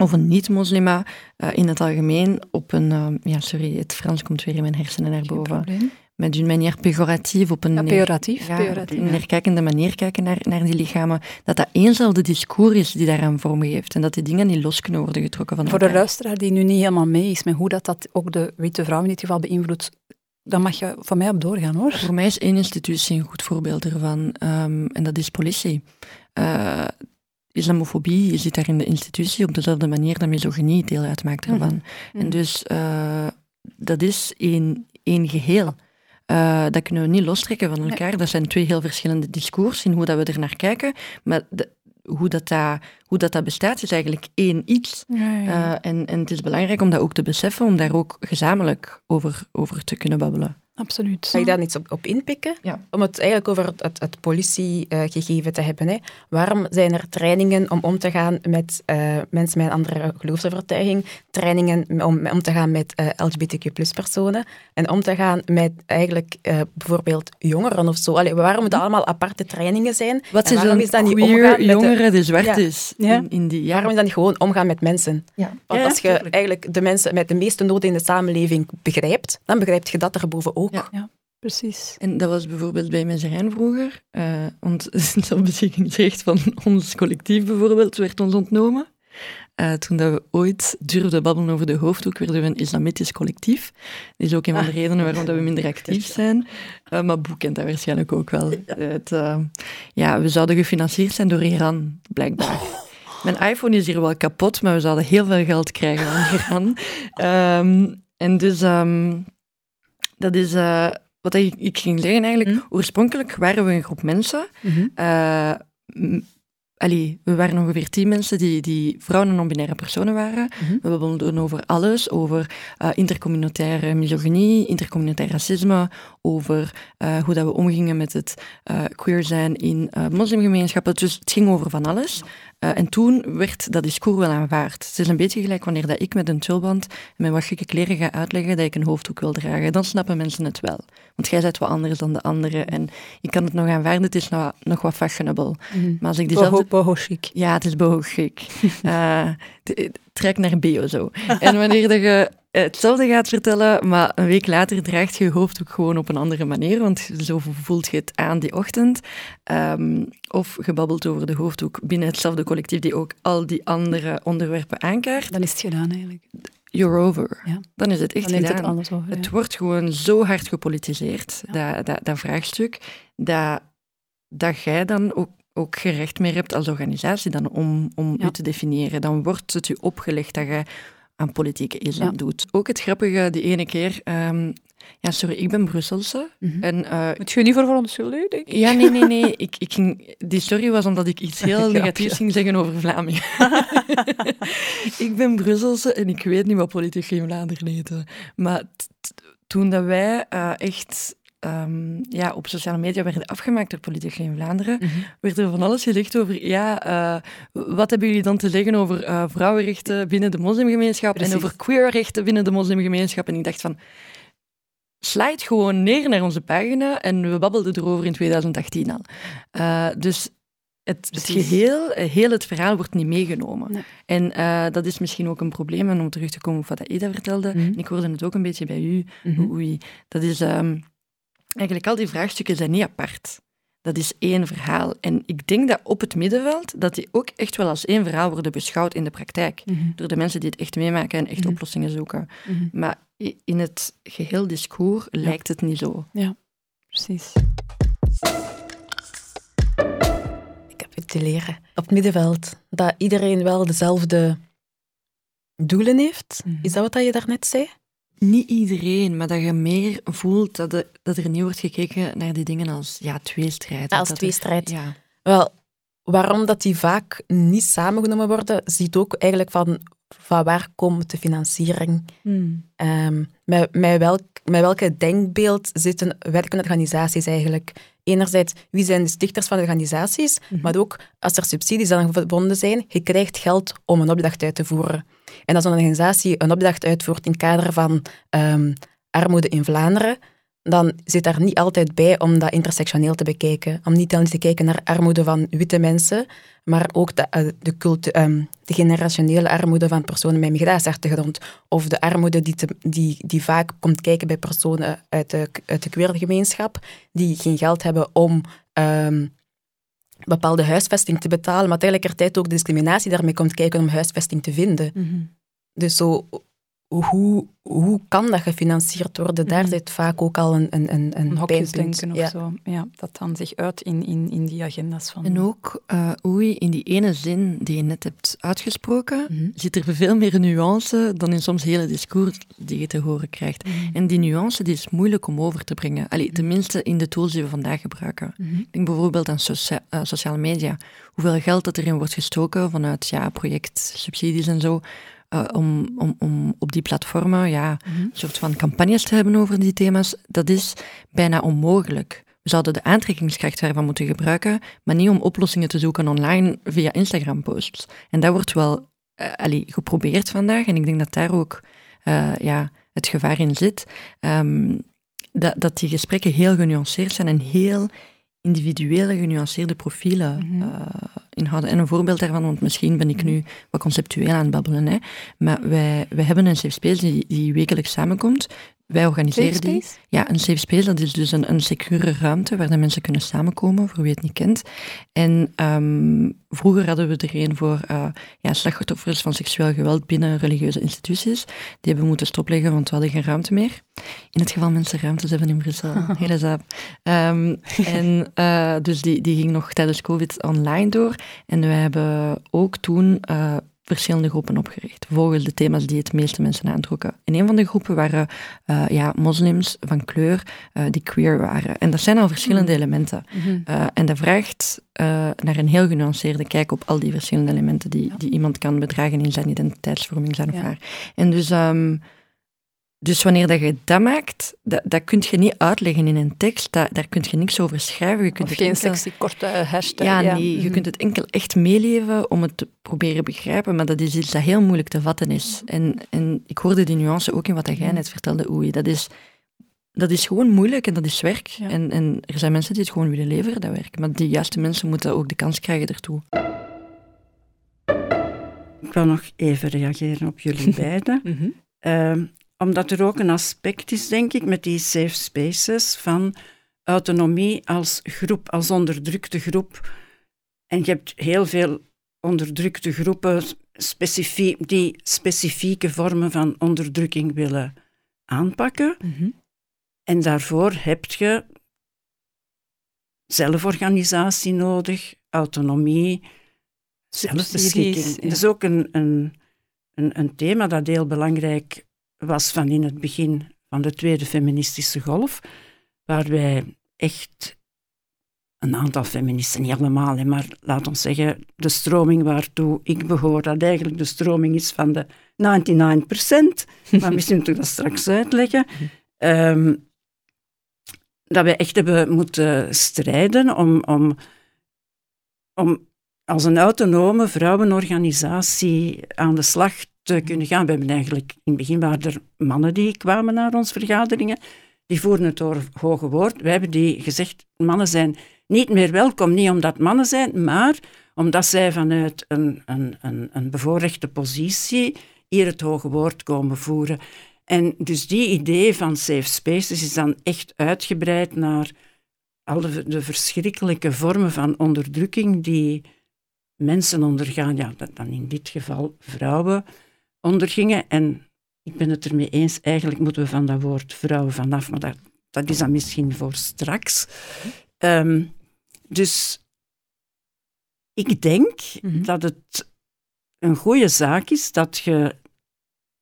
C: of een niet-moslima eh, in het algemeen op een... ehm, ja, sorry, het Frans komt weer in mijn hersenen naar boven. Met een manier pejoratief, op een
E: Ja, pejoratief.
C: ja,
E: pejoratief,
C: een
E: ja.
C: neerkijkende manier kijken naar, naar die lichamen, dat dat éénzelfde discours is die daaraan vorm geeft en dat die dingen niet los kunnen worden getrokken van
E: Voor de luisteraar die nu niet helemaal mee is met hoe dat, dat ook de witte vrouw in dit geval beïnvloedt, dan mag je van mij op doorgaan hoor.
C: Voor mij is één institutie een goed voorbeeld ervan, ehm, en dat is politie. Eh, islamofobie, zit daar in de institutie op dezelfde manier dat misogynie deel uitmaakt ervan. En dus eh, dat is één, één geheel. Eh, dat kunnen we niet lostrekken van elkaar. Dat zijn twee heel verschillende discours in hoe dat we er naar kijken. Maar de- hoe, dat dat, hoe dat, dat bestaat, is eigenlijk één iets. Eh, en, en het is belangrijk om dat ook te beseffen, om daar ook gezamenlijk over, over te kunnen babbelen.
E: Absoluut.
D: Ga je daar iets op, op inpikken?
C: Ja.
D: Om het eigenlijk over het, het, het politiegegeven te hebben. Hè. Waarom zijn er trainingen om om te gaan met eh, mensen met een andere geloofsovertuiging, trainingen om om te gaan met eh, LGBTQ-personen en om te gaan met eigenlijk eh, bijvoorbeeld jongeren of zo? Allee, waarom moeten allemaal aparte trainingen zijn?
C: Wat
D: En
C: is
D: waarom is dat niet omgaan met de-
C: jongere die zwart
D: Ja.
C: is
E: Ja.
C: in, in die
D: Waarom is dat niet gewoon omgaan met mensen?
C: Ja.
D: Want
A: Ja,
D: als je eigenlijk de mensen met de meeste noden in de samenleving begrijpt, dan begrijp je dat erboven ook.
C: Ja.
E: Precies.
C: En dat was bijvoorbeeld bij Mezerijn vroeger. eh want zelfbeschikkingsrecht van ons collectief bijvoorbeeld werd ons ontnomen. Eh, toen dat we ooit durfden babbelen over de hoofddoek, werden we een islamitisch collectief. Dat is ook een van de redenen waarom dat we minder actief zijn. Eh, maar Boek kent dat waarschijnlijk ook wel. Het, eh, ja, we zouden gefinancierd zijn door Iran, blijkbaar. Mijn iPhone is hier wel kapot, maar we zouden heel veel geld krijgen van Iran. Ehm, en dus, ehm, dat is eh, wat ik, ik ging zeggen eigenlijk.
E: Mhm.
C: Oorspronkelijk waren we een groep mensen.
E: Mhm.
C: eh, allee, we waren ongeveer tien mensen die, die vrouwen en non-binaire personen waren.
E: Mhm.
C: We babbelden over alles, over eh, intercommunautaire misogynie, intercommunautair racisme, over hoe dat we omgingen met het queer zijn in moslimgemeenschappen. Dus het ging over van alles. Uh, en toen werd dat discours wel aanvaard. Het is een beetje gelijk wanneer dat ik met een tulband en met wat gekke kleren ga uitleggen dat ik een hoofddoek wil dragen. Dan snappen mensen het wel. Want jij bent wat anders dan de anderen. En je kan het nog aanvaarden, het is nog, nog wat fashionable.
D: Mhm.
C: Maar als ik diezelfde...
D: Boho chic.
C: Ja, het is boho chic. uh, trek naar bio zo. En wanneer dat je hetzelfde gaat vertellen, maar een week later draagt je je hoofddoek gewoon op een andere manier, want zo voelt je het aan die ochtend. Um, of gebabbeld over de hoofddoek binnen hetzelfde collectief die ook al die andere onderwerpen aankaart.
E: Dan is het gedaan eigenlijk.
C: You're over.
E: Ja.
C: Dan is het echt
E: Dan
C: gedaan.
E: Het, alles over,
C: het
E: ja.
C: wordt gewoon zo hard gepolitiseerd, ja. dat, dat, dat vraagstuk, dat, dat jij dan ook ook gerecht meer hebt als organisatie dan om, om
E: Ja.
C: u te definiëren. Dan wordt het u opgelegd dat je aan politieke islam
E: Ja.
C: doet. Ook het grappige, die ene keer... ehm, ja, sorry, ik ben Brusselse.
E: Mhm.
C: En, eh,
E: Moet je niet voor verontschuldigen, denk ik?
C: ja, nee, nee, nee. Ik, ik ging, die story was omdat ik iets heel negatiefs ging zeggen over Vlamingen. ik ben Brusselse en ik weet niet wat politiek in Vlaanderen heette. Maar t- t- toen dat wij eh, echt ehm, ja, op sociale media werden afgemaakt door politiek in Vlaanderen,
E: Mhm.
C: werd er van alles gezegd over, ja, eh, wat hebben jullie dan te zeggen over eh, vrouwenrechten binnen de moslimgemeenschap en over queerrechten binnen de moslimgemeenschap? En ik dacht van, slijt gewoon neer naar onze pagina en we babbelden erover in 2018 al. Eh, dus het, het geheel, eh, heel het verhaal wordt niet meegenomen.
E: Nee.
C: En dat is misschien ook een probleem, en om terug te komen op wat Ida vertelde,
E: Mhm.
C: en ik hoorde het ook een beetje bij u,
E: Mhm.
C: Oei, dat is ehm, eigenlijk al die vraagstukken zijn niet apart. Dat is één verhaal. En ik denk dat op het middenveld, dat die ook echt wel als één verhaal worden beschouwd in de praktijk.
E: Mhm.
C: Door de mensen die het echt meemaken en echt
E: Mhm.
C: oplossingen zoeken.
E: Mhm.
C: Maar in het geheel discours lijkt het niet zo.
E: Precies.
D: Ik heb het te leren. Op het middenveld. Dat iedereen wel dezelfde doelen heeft. Is dat wat je daarnet zei?
C: Niet iedereen, maar dat je meer voelt dat, de- dat er niet wordt gekeken naar die dingen als ja, tweestrijd.
D: Ja, als
C: Dat er-
D: tweestrijd.
C: Ja.
D: Wel, waarom dat die vaak niet samengenomen worden, ziet ook eigenlijk van, van waar komt de financiering. Ehm, met, met, welk, met welke denkbeeld zitten werkende organisaties eigenlijk? Enerzijds, wie zijn de stichters van de organisaties, maar ook als er subsidies aan verbonden zijn, je krijgt geld om een opdracht uit te voeren. En als een organisatie een opdracht uitvoert in het kader van ehm, armoede in Vlaanderen, dan zit daar niet altijd bij om dat intersectioneel te bekijken. Om niet alleen te kijken naar armoede van witte mensen, maar ook de, eh, de, cultu- ehm, de generationele armoede van personen met migratieachtergrond. Of de armoede die, te- die, die vaak komt kijken bij personen uit de, uit de queer gemeenschap, die geen geld hebben om ehm, bepaalde huisvesting te betalen, maar tegelijkertijd ook de discriminatie daarmee komt kijken om huisvesting te vinden.
E: Mhm.
D: Dus zo, hoe, hoe kan dat gefinancierd worden? Daar
E: Mhm.
D: zit vaak ook al een, een, een, een
E: hokjesdenken of
D: Ja.
E: zo. Ja, dat dan zich uit in, in, in die agenda's van...
C: En ook, eh oei, in die ene zin die je net hebt uitgesproken,
E: Mhm.
C: zit er veel meer nuance dan in soms hele discours die je te horen krijgt.
E: Mhm.
C: En die nuance die is moeilijk om over te brengen. Allee, tenminste in de tools die we vandaag gebruiken. Ik denk bijvoorbeeld aan socia- eh, sociale media. Hoeveel geld dat erin wordt gestoken vanuit ja, projectsubsidies en zo. Eh, om, om, om op die platformen ja,
E: Mhm.
C: een soort van campagnes te hebben over die thema's, dat is bijna onmogelijk. We zouden de aantrekkingskracht daarvan moeten gebruiken, maar niet om oplossingen te zoeken online via Instagram-posts. En dat wordt wel eh, allee, geprobeerd vandaag, en ik denk dat daar ook eh, ja, het gevaar in zit. Ehm, dat, dat die gesprekken heel genuanceerd zijn en heel individuele, genuanceerde profielen
E: Mhm.
C: eh, inhouden. En een voorbeeld daarvan, want misschien ben ik nu wat conceptueel aan het babbelen, hè, maar wij, wij hebben een safe space die, die wekelijks samenkomt. Wij organiseren
E: Safe
C: die. Ja, een safe space, dat is dus een, een secure ruimte waar de mensen kunnen samenkomen, voor wie het niet kent. En ehm, vroeger hadden we er een voor eh, ja, slachtoffers van seksueel geweld binnen religieuze instituties. Die hebben we moeten stopleggen, want we hadden geen ruimte meer. In het geval mensen ruimtes hebben in Brussel. Hele zaap. Ehm, en eh, dus die, die ging nog tijdens COVID online door. En we hebben ook toen eh, verschillende groepen opgericht, volgens de thema's die het meeste mensen aantrokken. En een van de groepen waren eh, ja, moslims van kleur eh, die queer waren. En dat zijn al verschillende elementen.
E: Mhm.
C: Eh, en dat vraagt naar een heel genuanceerde kijk op al die verschillende elementen die,
E: Ja.
C: die iemand kan bedragen in zijn identiteitsvorming, zijn of
E: Ja.
C: haar. En dus, ehm, Dus wanneer dat je dat maakt, dat, dat kun je niet uitleggen in een tekst, dat, daar kun je niks over schrijven. Je kunt
E: Of geen
C: enkel-
E: sexy korte hashtag.
C: Ja, nee, je
E: Mhm.
C: kunt het enkel echt meeleven om het te proberen begrijpen, maar dat is iets dat heel moeilijk te vatten is. En, en ik hoorde die nuance ook in wat jij net vertelde, Oei. Dat is, dat is gewoon moeilijk en dat is werk.
E: Ja.
C: En, en er zijn mensen die het gewoon willen leveren, dat werk. Maar die juiste mensen moeten ook de kans krijgen ertoe.
A: Ik wil nog even reageren op jullie beiden.
E: Mhm.
A: Ehm, omdat er ook een aspect is, denk ik, met die safe spaces van autonomie als groep, als onderdrukte groep. En je hebt heel veel onderdrukte groepen die specifieke vormen van onderdrukking willen aanpakken.
E: Mhm.
A: En daarvoor heb je zelforganisatie nodig, autonomie, zelfbeschikking.
E: Ja.
A: Dat is ook een, een, een, een thema dat heel belangrijk was van in het begin van de tweede feministische golf, waar wij echt een aantal feministen, niet allemaal, maar laat ons zeggen, de stroming waartoe ik behoor, dat eigenlijk de stroming is van de 99%, maar misschien moet ik dat straks uitleggen, ehm, dat wij echt hebben moeten strijden om, om, om als een autonome vrouwenorganisatie aan de slag te kunnen gaan. We hebben eigenlijk, in het begin waren er mannen die kwamen naar onze vergaderingen, die voerden het door hoge woord. Wij hebben die gezegd, mannen zijn niet meer welkom, niet omdat mannen zijn, maar omdat zij vanuit een, een, een, een bevoorrechte positie hier het hoge woord komen voeren. En dus die idee van safe spaces is dan echt uitgebreid naar alle de verschrikkelijke vormen van onderdrukking die mensen ondergaan, ja, dan in dit geval vrouwen ondergingen. En ik ben het ermee eens, eigenlijk moeten we van dat woord vrouwen vanaf, maar dat, dat is dan misschien voor straks. Ehm, dus ik denk
E: Mhm.
A: dat het een goede zaak is dat je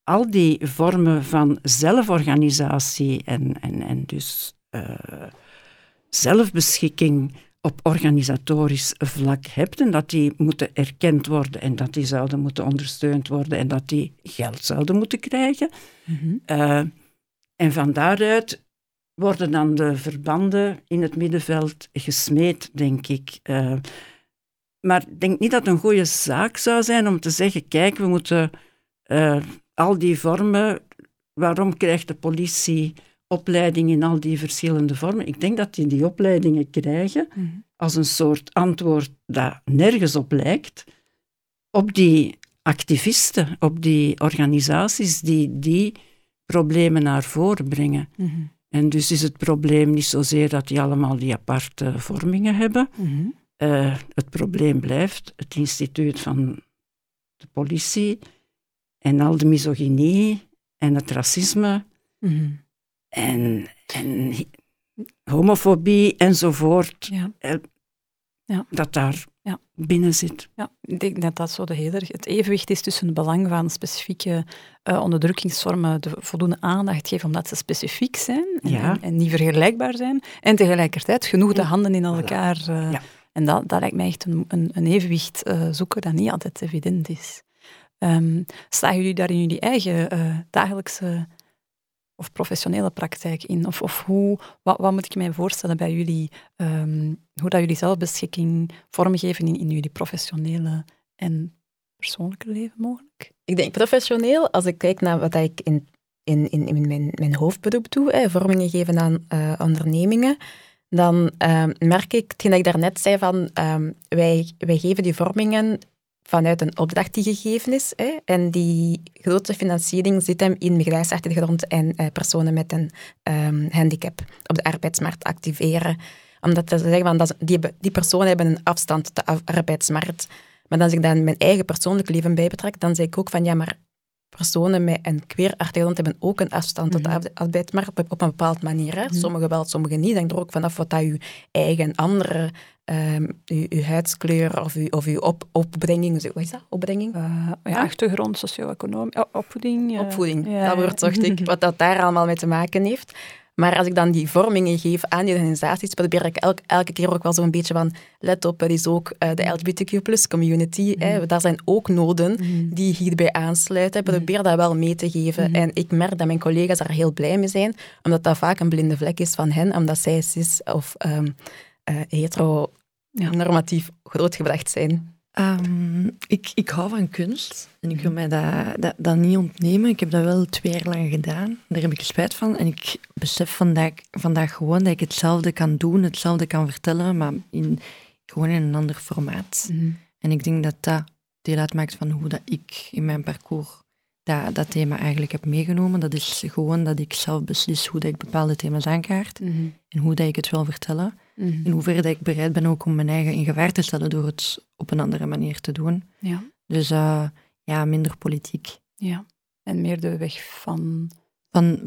A: al die vormen van zelforganisatie en, en, en dus eh, zelfbeschikking op organisatorisch vlak hebt en dat die moeten erkend worden en dat die zouden moeten ondersteund worden en dat die geld zouden moeten krijgen.
E: Mhm.
A: Eh, en van daaruit worden dan de verbanden in het middenveld gesmeed, denk ik. Eh, maar ik denk niet dat het een goede zaak zou zijn om te zeggen, kijk, we moeten eh, al die vormen, waarom krijgt de politie opleiding in al die verschillende vormen? Ik denk dat die die opleidingen krijgen
E: Mhm.
A: als een soort antwoord dat nergens op lijkt, op die activisten, op die organisaties die die problemen naar voren brengen.
E: Mhm.
A: En dus is het probleem niet zozeer dat die allemaal die aparte vormingen hebben.
E: Mhm.
A: Eh, het probleem blijft het instituut van de politie en al de misogynie en het racisme. En, en homofobie enzovoort,
E: Ja.
A: dat daar
E: Ja.
A: binnen zit.
E: Ja, ik denk dat dat zo de hele, het evenwicht is tussen het belang van specifieke eh, onderdrukkingsvormen de voldoende aandacht geven omdat ze specifiek zijn en,
A: Ja.
E: en, en niet vergelijkbaar zijn. En tegelijkertijd genoeg de
A: Ja.
E: handen in elkaar. eh,
A: Ja.
E: En dat, dat lijkt mij echt een, een, een evenwicht eh, zoeken dat niet altijd evident is. Staan jullie daar in jullie eigen eh, dagelijkse of professionele praktijk in? Of, of hoe, wat, wat moet ik mij voorstellen bij jullie, ehm, hoe dat jullie zelfbeschikking vormgeven in, in jullie professionele en persoonlijke leven mogelijk?
D: Ik denk professioneel, als ik kijk naar wat ik in, in, in, in mijn, mijn hoofdberoep doe, vormingen geven aan eh, ondernemingen, dan ehm, merk ik, hetgeen dat ik daarnet zei, van ehm, wij, wij geven die vormingen vanuit een opdracht die gegeven is. Hè, en die grootste financiering zit hem in migratieachtergrond en eh, personen met een ehm, handicap op de arbeidsmarkt activeren. Omdat ze zeggen, van, dat die, die personen hebben een afstand tot de arbeidsmarkt. Maar als ik dan mijn eigen persoonlijk leven bij betrek, dan zeg ik ook van ja, maar personen met een queer achtergrond hebben ook een afstand tot de
E: Mhm.
D: arbe- arbeidsmarkt op, een bepaalde manier. Hè.
E: Mhm.
D: Sommigen wel, sommigen niet. Denk er ook vanaf wat dat uw eigen andere, ehm uw, uw huidskleur of uw, of uw op, opbrenging, hoe is dat? Opbrenging?
E: Eh, ja, achtergrond, socio-economie, oh, opvoeding. eh,
D: Opvoeding,
E: ja,
D: dat woord zocht ik. Wat dat daar allemaal mee te maken heeft. Maar als ik dan die vormingen geef aan die organisaties, probeer ik elke, elke keer ook wel zo'n beetje van, let op, het is ook uh, de LGBTQ plus community. Mm. Hè, daar zijn ook noden mm. die hierbij aansluiten. Probeer dat wel mee te geven. En ik merk dat mijn collega's daar heel blij mee zijn, omdat dat vaak een blinde vlek is van hen, omdat zij cis of um, uh, hetero-normatief grootgebracht zijn.
C: Um, ik, ik hou van kunst en ik wil mij dat, dat, dat, niet ontnemen. Ik heb dat wel twee jaar lang gedaan. Daar heb ik spijt van. En ik besef vandaag, vandaag gewoon dat ik hetzelfde kan doen, hetzelfde kan vertellen, maar in, gewoon in een ander formaat. Mm En ik denk dat dat deel uitmaakt van hoe dat ik in mijn parcours dat, dat thema eigenlijk heb meegenomen. Dat is gewoon dat ik zelf beslis hoe dat ik bepaalde thema's aankaart mm -hmm. en hoe dat ik het wil vertellen. Mm In hoeverre dat ik bereid ben ook om mijn eigen in gevaar te stellen door het op een andere manier te doen. Ja. Dus uh, ja, minder politiek.
E: Ja, en meer de weg van...
C: Van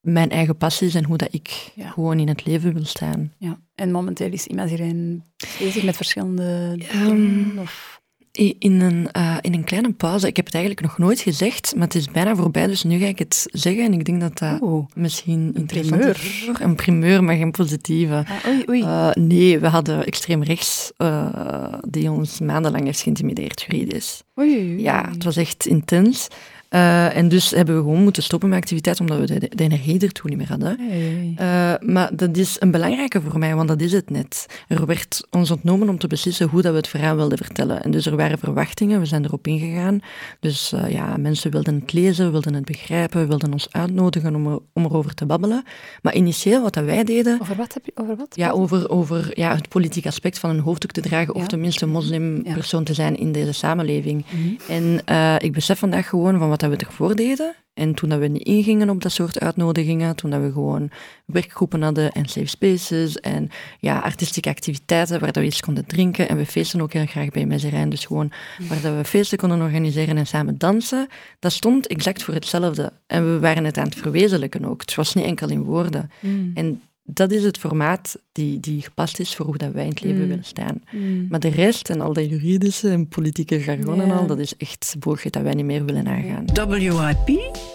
C: mijn eigen passies en hoe dat ik gewoon in het leven wil staan.
E: Ja, en momenteel is iedereen bezig met verschillende um, Of?
C: In een, uh, in een kleine pauze. Ik heb het eigenlijk nog nooit gezegd, maar het is bijna voorbij, dus nu ga ik het zeggen. En ik denk dat dat oh, misschien
E: een primeur.
C: is. Een primeur, maar geen positieve.
E: Ah, oei, oei.
C: Uh, nee, we hadden extreem rechts uh, die ons maandenlang heeft geïntimideerd juridisch.
E: Oei, oei,
C: Ja, het was echt intens. Uh, en dus hebben we gewoon moeten stoppen met activiteit, omdat we de, de energie ertoe niet meer hadden. Uh, maar dat is een belangrijke voor mij, want dat is het net. Er werd ons ontnomen om te beslissen hoe dat we het verhaal wilden vertellen. En dus er waren verwachtingen, we zijn erop ingegaan. Dus uh, ja, mensen wilden het lezen, wilden het begrijpen, wilden ons uitnodigen om, er, om erover te babbelen. Maar initieel wat dat wij deden...
E: Over wat heb je? Over wat?
C: Ja, over, over ja, het politieke aspect van een hoofddoek te dragen, ja. of tenminste een moslimpersoon ja. te zijn in deze samenleving. Mm -hmm. En ik besef vandaag gewoon van wat dat we ervoor deden. En toen dat we niet ingingen op dat soort uitnodigingen, toen dat we gewoon werkgroepen hadden en safe spaces en ja, artistieke activiteiten waar dat we iets konden drinken. En we feesten ook heel graag bij Mezerijn, dus gewoon waar dat we feesten konden organiseren en samen dansen. Dat stond exact voor hetzelfde. En we waren het aan het verwezenlijken ook. Het was niet enkel in woorden. Mm. En dat is het formaat die, die gepast is voor hoe dat wij in het leven mm. willen staan. Mm. Maar de rest en al dat juridische en politieke jargon yeah. en al, dat is echt bullshit dat wij niet meer willen aangaan.
A: WIP?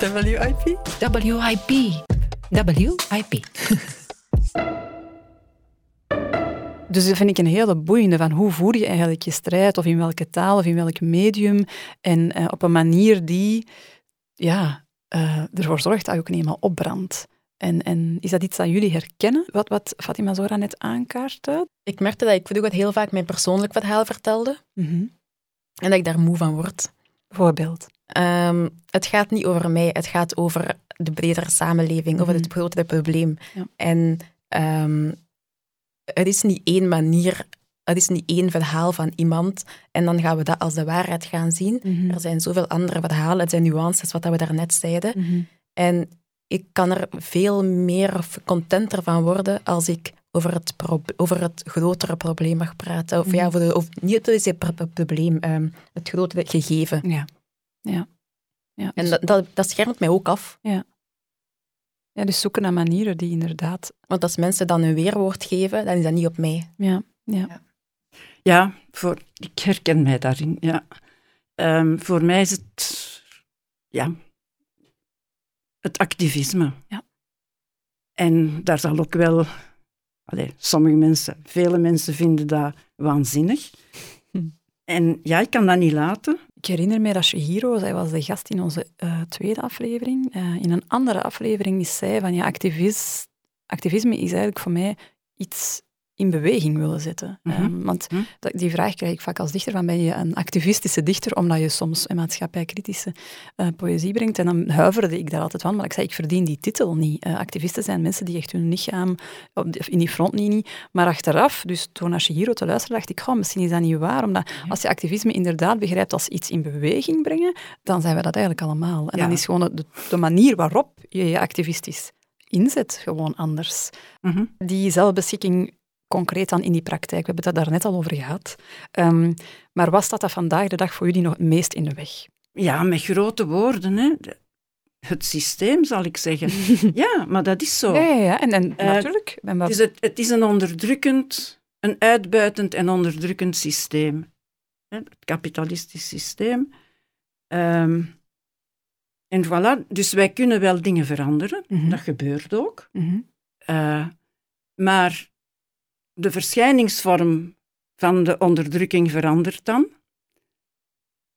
B: WIP?
E: WIP. WIP. Dus dat vind ik een hele boeiende van hoe voer je eigenlijk je strijd, of in welke taal, of in welk medium, en uh, op een manier die ja, uh, ervoor zorgt dat je ook niet eenmaal opbrandt. En, en is dat iets dat jullie herkennen, wat, wat Fatima Zora net aankaartte?
D: Ik merkte dat ik vroeger heel vaak mijn persoonlijk verhaal vertelde. Mm -hmm. En dat ik daar moe van word.
E: Bijvoorbeeld?
D: Um, het gaat niet over mij, het gaat over de bredere samenleving, mm -hmm. over het grotere probleem. Ja. En um, er is niet één manier, er is niet één verhaal van iemand en dan gaan we dat als de waarheid gaan zien. Mm -hmm. Er zijn zoveel andere verhalen, het zijn nuances, wat we daarnet zeiden. En ik kan er veel meer contenter van worden als ik over het, over het grotere probleem mag praten. Of, mm. ja, over de, of niet het probleem, um, het grotere gegeven.
E: Ja. ja.
D: ja en dat, dat, dat schermt mij ook af.
E: Ja. Ja, dus zoeken naar manieren die inderdaad...
D: Want als mensen dan een weerwoord geven, dan is dat niet op mij.
E: Ja, ja.
A: ja voor, ik herken mij daarin, ja. Um, voor mij is het... Ja, het activisme.
E: Ja.
A: En daar zal ook wel, allez, sommige mensen, vele mensen vinden dat waanzinnig. Hm. En ja, ik kan dat niet laten.
E: Ik herinner me dat Shihiro, zij was de gast in onze uh, tweede aflevering. Uh, in een andere aflevering is zij van ja, activist, activisme is eigenlijk voor mij iets in beweging willen zetten. Mm -hmm. um, want mm -hmm. die vraag krijg ik vaak als dichter, van ben je een activistische dichter, omdat je soms een maatschappijkritische uh, poëzie brengt. En dan huiverde ik daar altijd van, maar ik zei, ik verdien die titel niet. Uh, activisten zijn mensen die echt hun lichaam, in die frontlinie, maar achteraf, dus toen naar Shihiro te luisteren, dacht ik, goh, misschien is dat niet waar, omdat ja. als je activisme inderdaad begrijpt als iets in beweging brengen, dan zijn we dat eigenlijk allemaal. En ja. dan is gewoon de, de manier waarop je je activistisch inzet gewoon anders. Mm -hmm. Die zelfbeschikking concreet dan in die praktijk? We hebben het daar net al over gehad. Um, maar was dat, dat vandaag de dag voor jullie nog het meest in de weg?
A: Ja, met grote woorden. Hè. Het systeem, zal ik zeggen. ja, maar dat is zo.
E: Ja, ja, ja. En, en uh, natuurlijk.
A: Maar... het, is het, het is een onderdrukkend, een uitbuitend en onderdrukkend systeem. Het kapitalistisch systeem. Um, En voilà, dus wij kunnen wel dingen veranderen.
E: Mhm.
A: Dat gebeurt ook.
E: Mhm.
A: Eh, maar de verschijningsvorm van de onderdrukking verandert dan.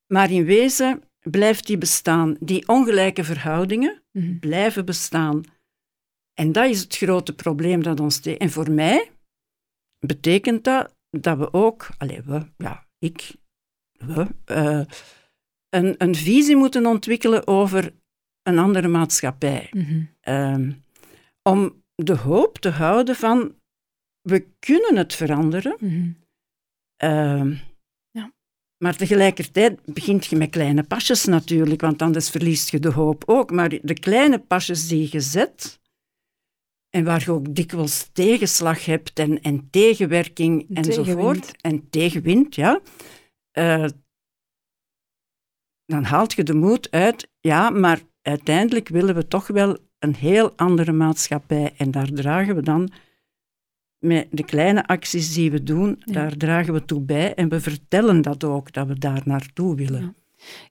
A: Maar in wezen blijft die bestaan. Die ongelijke verhoudingen
E: Mhm.
A: blijven bestaan. En dat is het grote probleem dat ons. En voor mij betekent dat dat we ook, allez, we, ja, ik, we, eh, een, een visie moeten ontwikkelen over een andere maatschappij.
E: Mhm.
A: Ehm, om de hoop te houden van we kunnen het veranderen,
E: Mhm.
A: ehm,
E: Ja.
A: maar tegelijkertijd begint je met kleine pasjes natuurlijk, want anders verliest je de hoop ook. Maar de kleine pasjes die je zet, en waar je ook dikwijls tegenslag hebt en, en tegenwerking enzovoort, en tegenwind, ja, eh, dan haalt je de moed uit, ja, maar uiteindelijk willen we toch wel een heel andere maatschappij. En daar dragen we dan, met de kleine acties die we doen,
E: Ja.
A: daar dragen we toe bij. En we vertellen dat ook, dat we daar naartoe willen.
E: Ja.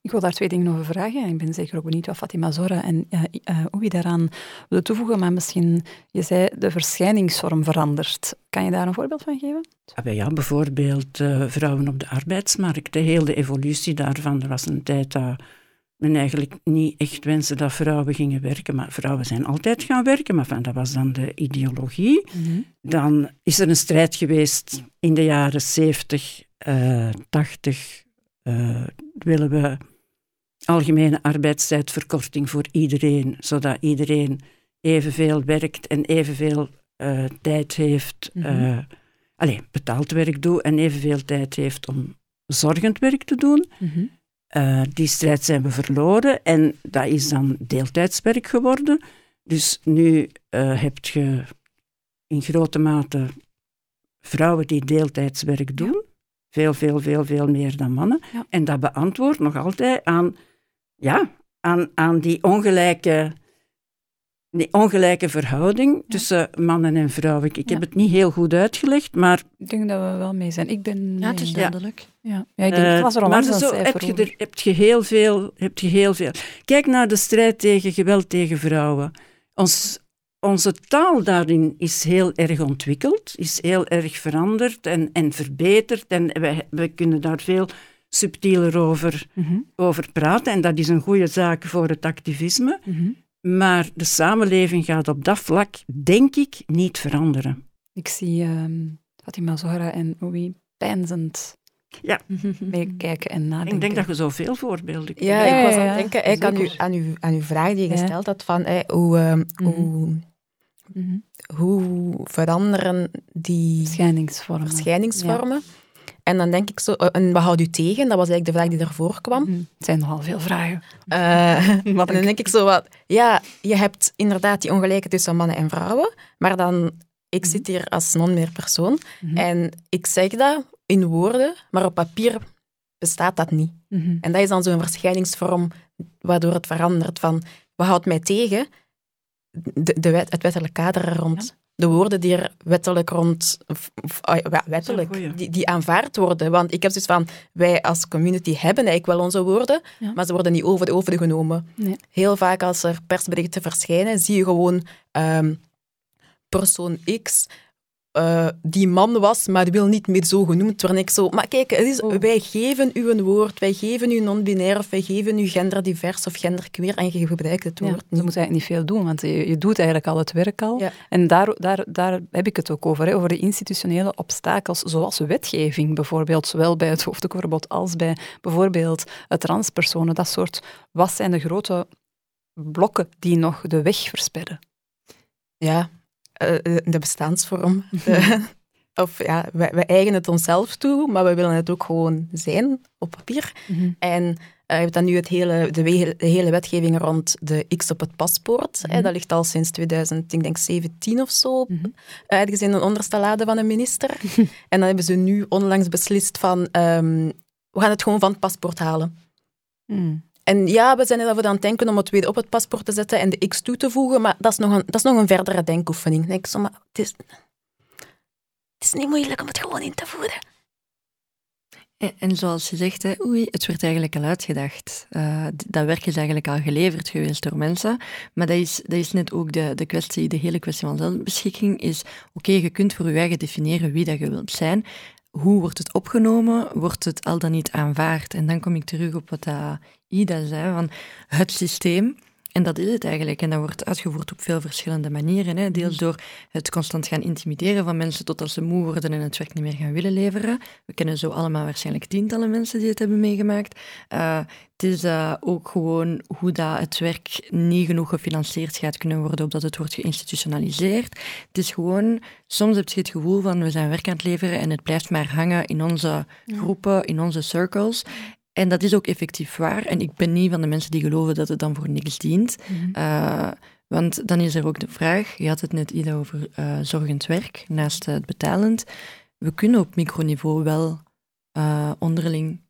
E: Ik wil daar twee dingen over vragen. Ik ben zeker ook benieuwd wat Fatima Zora en uh, uh, Oei daaraan willen toevoegen. Maar misschien, je zei, de verschijningsvorm verandert. Kan je daar een voorbeeld van geven?
A: Ah, ja, bijvoorbeeld uh, vrouwen op de arbeidsmarkt. De hele evolutie daarvan. Er was een tijd dat men eigenlijk niet echt wenste dat vrouwen gingen werken. Maar vrouwen zijn altijd gaan werken. Maar van, dat was dan de ideologie.
E: Mm -hmm.
A: Dan is er een strijd geweest in de jaren 70, uh, 80. Uh, willen we algemene arbeidstijdverkorting voor iedereen, zodat iedereen evenveel werkt en evenveel uh, tijd heeft, mm -hmm. uh, allez, betaald werk doet en evenveel tijd heeft om zorgend werk te doen.
E: Mm -hmm.
A: Uh, die strijd zijn we verloren en dat is dan deeltijdswerk geworden. Dus nu uh, heb je in grote mate vrouwen die deeltijdswerk doen. Ja. Veel, veel, veel, veel meer dan mannen.
E: Ja.
A: En dat beantwoordt nog altijd aan, ja, aan, aan die, ongelijke, die ongelijke verhouding ja. tussen mannen en vrouwen. Ik, ik heb het niet heel goed uitgelegd, maar...
E: Ik denk dat we wel mee zijn. Ik ben...
C: Ja, het is duidelijk.
E: Ja, ja ik denk, uh, was er al
A: maar zo heb je, er, heb, je heel veel, heb je heel veel... Kijk naar de strijd tegen geweld tegen vrouwen. Ons, onze taal daarin is heel erg ontwikkeld, is heel erg veranderd en, en verbeterd. En we, we kunnen daar veel subtieler over,
E: mm -hmm.
A: over praten. En dat is een goede zaak voor het activisme.
E: Mm -hmm.
A: Maar de samenleving gaat op dat vlak, denk ik, niet veranderen.
E: Ik zie um, Fatima Zora en Oei pijnzend
A: ja.
E: meekijken en nadenken.
A: Ik denk dat je zoveel voorbeelden kunt
D: Ja, ik was aan het denken ja, aan, uw, aan, uw, aan uw vraag die je gesteld had van hey, hoe,
E: Mhm.
D: mm -hmm. hoe, mm -hmm. hoe veranderen die
E: verschijningsvormen.
D: verschijningsvormen. En dan denk ik zo, en wat houdt u tegen? Dat was eigenlijk de vraag die daarvoor kwam.
E: Mm. Het zijn nogal veel vragen.
D: Uh, en dan denk ik zo wat, ja, je hebt inderdaad die ongelijkheid tussen mannen en vrouwen, maar dan, ik zit hier als non-meer persoon
E: Mhm.
D: en ik zeg dat in woorden, maar op papier bestaat dat niet.
E: Mhm.
D: En dat is dan zo'n verschijningsvorm waardoor het verandert van, wat houdt mij tegen? De, de wet, het wettelijk kader er rond. Ja. De woorden die er wettelijk rond, of, of, ja, wettelijk, die, die aanvaard worden. Want ik heb zoiets van, wij als community hebben eigenlijk wel onze woorden,
E: ja.
D: maar ze worden niet over de hoofden genomen.
E: Nee.
D: Heel vaak als er persberichten verschijnen, zie je gewoon um, persoon X uh, die man was, maar wil niet meer zo genoemd worden. Ik zo, maar kijk, het is,
E: Oh.
D: wij geven u een woord, wij geven u non-binair of wij geven u genderdivers of genderqueer en je gebruikt het
E: Ja,
D: woord
E: ze
D: niet.
E: moet eigenlijk niet veel doen, want je, je doet eigenlijk al het werk al.
D: Ja.
E: En daar, daar, daar heb ik het ook over, hè, over de institutionele obstakels, zoals wetgeving bijvoorbeeld, zowel bij het hoofddoekverbod als bij bijvoorbeeld het transpersonen, dat soort. Wat zijn de grote blokken die nog de weg versperren?
D: Ja, de bestaansvorm. De, of ja, wij, wij eigenen het onszelf toe, maar we willen het ook gewoon zijn op papier.
E: Mhm.
D: En je hebt dan nu het hele, de, we, de, hele wetgeving rond de X op het paspoort.
E: Mhm.
D: Hè, dat ligt al sinds 2017 of zo
E: Mhm.
D: ergens in een onderste lade van een minister. en dan hebben ze nu onlangs beslist van um, we gaan het gewoon van het paspoort halen.
E: Mm.
D: En ja, we zijn erover aan het denken om het weer op het paspoort te zetten en de X toe te voegen, maar dat is nog een, dat is nog een verdere denkoefening. Denk zo, maar het is, het is niet moeilijk om het gewoon in te voeren.
C: En, zoals je zegt, oei, het werd eigenlijk al uitgedacht. Uh, dat werk is eigenlijk al geleverd geweest door mensen. Maar dat is, dat is net ook de, de kwestie, de hele kwestie van zelfbeschikking is, oké, je kunt voor je eigen definiëren wie dat je wilt zijn. Hoe wordt het opgenomen? Wordt het al dan niet aanvaard? En dan kom ik terug op wat Ida zei, van het systeem en dat is het eigenlijk. En dat wordt uitgevoerd op veel verschillende manieren. Hè. Deels door het constant gaan intimideren van mensen totdat ze moe worden en het werk niet meer gaan willen leveren. We kennen zo allemaal waarschijnlijk tientallen mensen die het hebben meegemaakt. Uh, het is uh, ook gewoon hoe dat het werk niet genoeg gefinancierd gaat kunnen worden, omdat het wordt geïnstitutionaliseerd. Het is gewoon, soms heb je het gevoel van we zijn werk aan het leveren en het blijft maar hangen in onze groepen, in onze circles. En dat is ook effectief waar. En ik ben niet van de mensen die geloven dat het dan voor niks dient. Mhm. Eh, want dan is er ook de vraag, je had het net Ida over uh, zorgend werk, naast het betalend. We kunnen op microniveau wel uh, onderling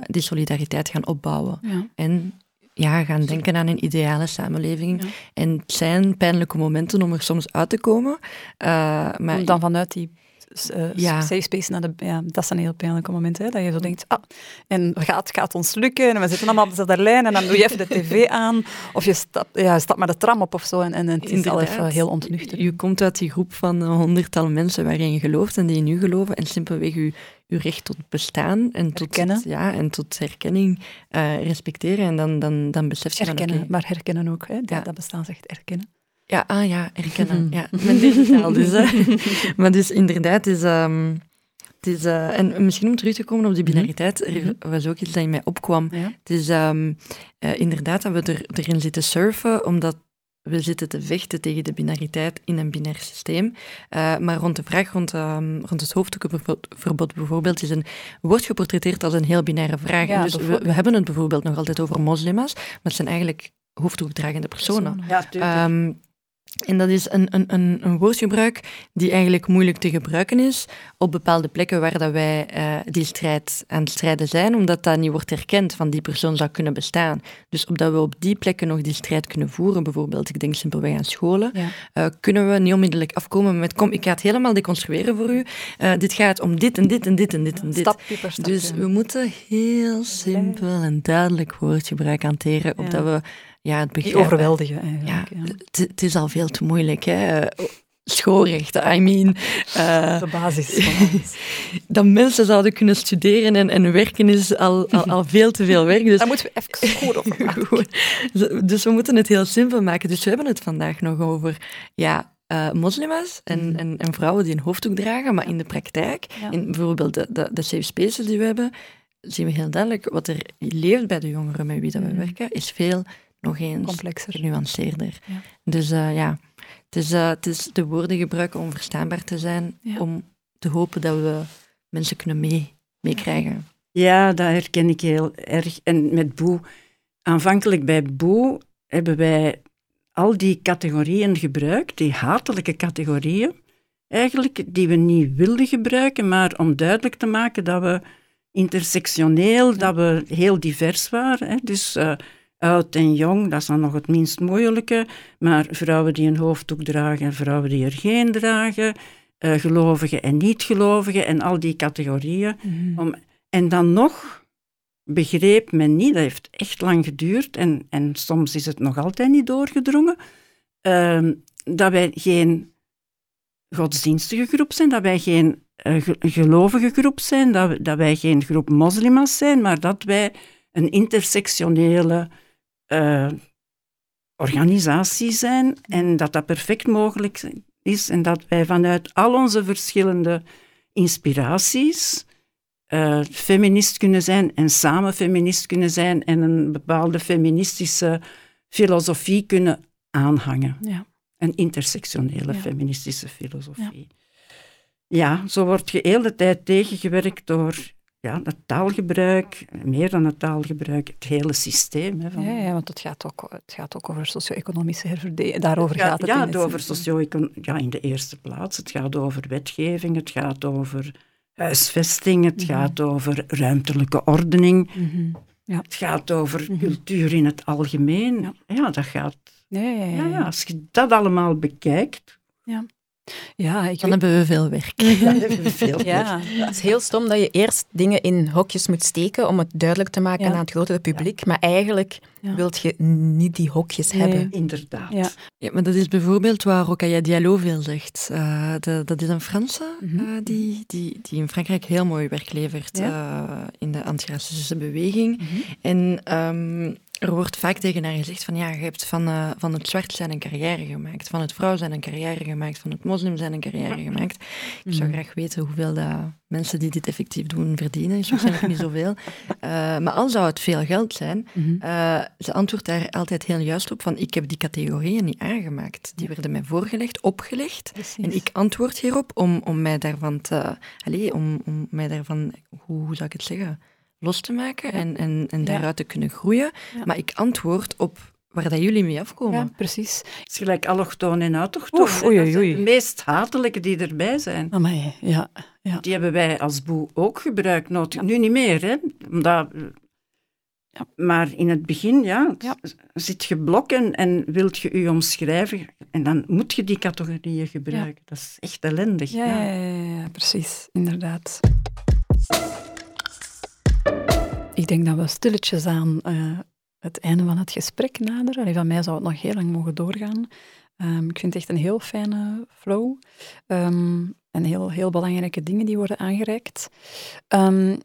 C: die solidariteit gaan opbouwen. En ja, gaan denken aan een ideale samenleving. En het zijn pijnlijke momenten om er soms uit te komen.
E: maar dan vanuit die uh, ja. safe space naar de... Ja, dat zijn heel pijnlijke momenten, hè, dat je zo denkt, ah, en gaat, gaat ons lukken, en we zitten allemaal op dezelfde lijn, en dan doe je even de tv aan, of je stapt, ja, stapt met de tram op of zo, en, en het is al even heel ontnuchterend.
C: Je komt uit die groep van honderdtal mensen waarin je gelooft, en die in u geloven, en simpelweg je, je recht tot bestaan en tot, ja, en tot herkenning uh, respecteren, en dan, dan, dan besef je
E: herkennen,
C: van, okay,
E: maar herkennen ook, hè, ja. dat bestaan zegt erkennen.
C: Ja, ah ja, herkennen. Ja, met digitaal dus. Hè. maar dus inderdaad, is, um, het is, uh, en misschien om terug te komen op die mhm. binariteit, er was ook iets dat in mij opkwam. Het is um, uh, inderdaad dat we er, erin zitten surfen, omdat we zitten te vechten tegen de binariteit in een binair systeem. Uh, maar rond de vraag rond, um, rond het hoofddoekenverbod bijvoorbeeld is een, wordt geportretteerd als een heel binaire vraag. Ja, dus we, we, hebben het bijvoorbeeld nog altijd over moslims, maar het zijn eigenlijk hoofddoekdragende personen. Ja, en dat is een, een, een, een, woordgebruik die eigenlijk moeilijk te gebruiken is op bepaalde plekken waar dat wij uh, die strijd aan het strijden zijn, omdat dat niet wordt erkend van die persoon zou kunnen bestaan. Dus opdat we op die plekken nog die strijd kunnen voeren, bijvoorbeeld, ik denk simpelweg aan scholen, ja. uh, kunnen we niet onmiddellijk afkomen met kom, ik ga het helemaal deconstrueren voor u. Uh, dit gaat om dit en dit en dit en dit en dit.
E: Stapje per stapje.
C: Dus we moeten heel simpel en duidelijk woordgebruik hanteren, opdat we ja, het begrijpen.
E: overweldigen eigenlijk.
C: Ja, Het is al veel te moeilijk, hè. Schoolrecht, I mean.
E: Uh, de basis van alles.
C: dat mensen zouden kunnen studeren en, en werken is al, al, al, veel te veel werk. Dus,
E: Daar moeten we even goed over maken.
C: dus we moeten het heel simpel maken. Dus we hebben het vandaag nog over ja, uh, moslims en, mm. en, en, vrouwen die een hoofddoek dragen, maar in de praktijk, in bijvoorbeeld de, de, de safe spaces die we hebben, zien we heel duidelijk wat er leeft bij de jongeren met wie dat we mm. werken, is veel nog eens
E: complexer,
C: genuanceerder. Dus uh, ja, het is, uh, het is de woorden gebruiken om verstaanbaar te zijn, om te hopen dat we mensen kunnen mee, meekrijgen.
A: Ja, dat herken ik heel erg. En met Boe, aanvankelijk bij Boe hebben wij al die categorieën gebruikt, die hatelijke categorieën, eigenlijk, die we niet wilden gebruiken, maar om duidelijk te maken dat we intersectioneel, dat we heel divers waren. Hè. Dus uh, oud en jong, dat is dan nog het minst moeilijke. Maar vrouwen die een hoofddoek dragen, vrouwen die er geen dragen, uh, gelovigen en niet-gelovigen en al die categorieën. Mhm. Om, en dan nog begreep men niet, dat heeft echt lang geduurd en, en soms is het nog altijd niet doorgedrongen, uh, dat wij geen godsdienstige groep zijn, dat wij geen uh, gelovige groep zijn, dat, dat wij geen groep moslims zijn, maar dat wij een intersectionele uh, organisatie zijn en dat dat perfect mogelijk is en dat wij vanuit al onze verschillende inspiraties uh, feminist kunnen zijn en samen feminist kunnen zijn en een bepaalde feministische filosofie kunnen aanhangen. Ja. Een intersectionele feministische filosofie. Ja. ja, zo wordt je de hele tijd tegengewerkt door ja, het taalgebruik, meer dan het taalgebruik, het hele systeem. Hè,
E: van... ja, ja, want het gaat ook, het gaat ook over socio-economische herverdeling. Daarover gaat, het.
A: Ja, het over socio ja, in de eerste plaats. Het gaat over wetgeving, het gaat over huisvesting, het mhm. gaat over ruimtelijke ordening. Mhm. ja. Het gaat over mhm. cultuur in het algemeen. Ja, dat gaat... Ja, ja, als je dat allemaal bekijkt, ja.
E: Ja, ik
C: Dan
E: weet-
C: hebben we veel werk.
A: Dan hebben we veel
E: ja.
D: Het is heel stom dat je eerst dingen in hokjes moet steken om het duidelijk te maken
E: Ja.
D: aan het grotere publiek, maar eigenlijk
E: Ja.
D: wilt je niet die hokjes
E: Nee.
D: hebben.
A: Inderdaad.
E: Ja.
C: Ja, maar dat is bijvoorbeeld waar Rokhaya Diallo veel zegt. Eh, de- dat is een Franse
E: Mhm.
C: eh, die, die, die in Frankrijk heel mooi werk levert eh, in de antiracistische beweging.
E: Mhm.
C: En ehm, er wordt vaak tegen haar gezegd van ja, je hebt van, eh, van het zwart zijn een carrière gemaakt, van het vrouw zijn een carrière gemaakt, van het moslim zijn een carrière gemaakt. Ik zou
E: Mhm.
C: graag weten hoeveel dat mensen die dit effectief doen verdienen. Is waarschijnlijk niet zoveel. Eh, maar al zou het veel geld zijn,
E: Mhm.
C: eh, ze antwoordt daar altijd heel juist op van ik heb die categorieën niet aangemaakt. Die werden mij voorgelegd, opgelegd.
E: Precies.
C: En ik antwoord hierop om, om mij daarvan te... Allee, om, om mij daarvan, hoe, hoe zou ik het zeggen, los te maken en, en, en daaruit te kunnen groeien.
E: Ja.
C: Maar ik antwoord op waar dat jullie mee afkomen.
E: Ja, precies.
A: Het is gelijk allochtoon en autochtoon.
E: Oef, oei,
A: Dat zijn
E: oei.
A: de meest hatelijke die erbij zijn.
E: Amai, ja. ja.
A: Die hebben wij als boe ook gebruikt. nood- Nu niet meer, hè. Omdat,
E: Ja.
A: Maar in het begin, ja, zit je blok en, en wilt je je omschrijven. En dan moet je die categorieën gebruiken. Dat is echt ellendig.
E: Ja, ja, ja, ja, ja, precies, inderdaad. Ik denk dat we stilletjes aan eh, het einde van het gesprek naderen. Allee, van mij zou het nog heel lang mogen doorgaan. Ehm, ik vind het echt een heel fijne flow. Ehm, en heel, heel belangrijke dingen die worden aangereikt. Ehm,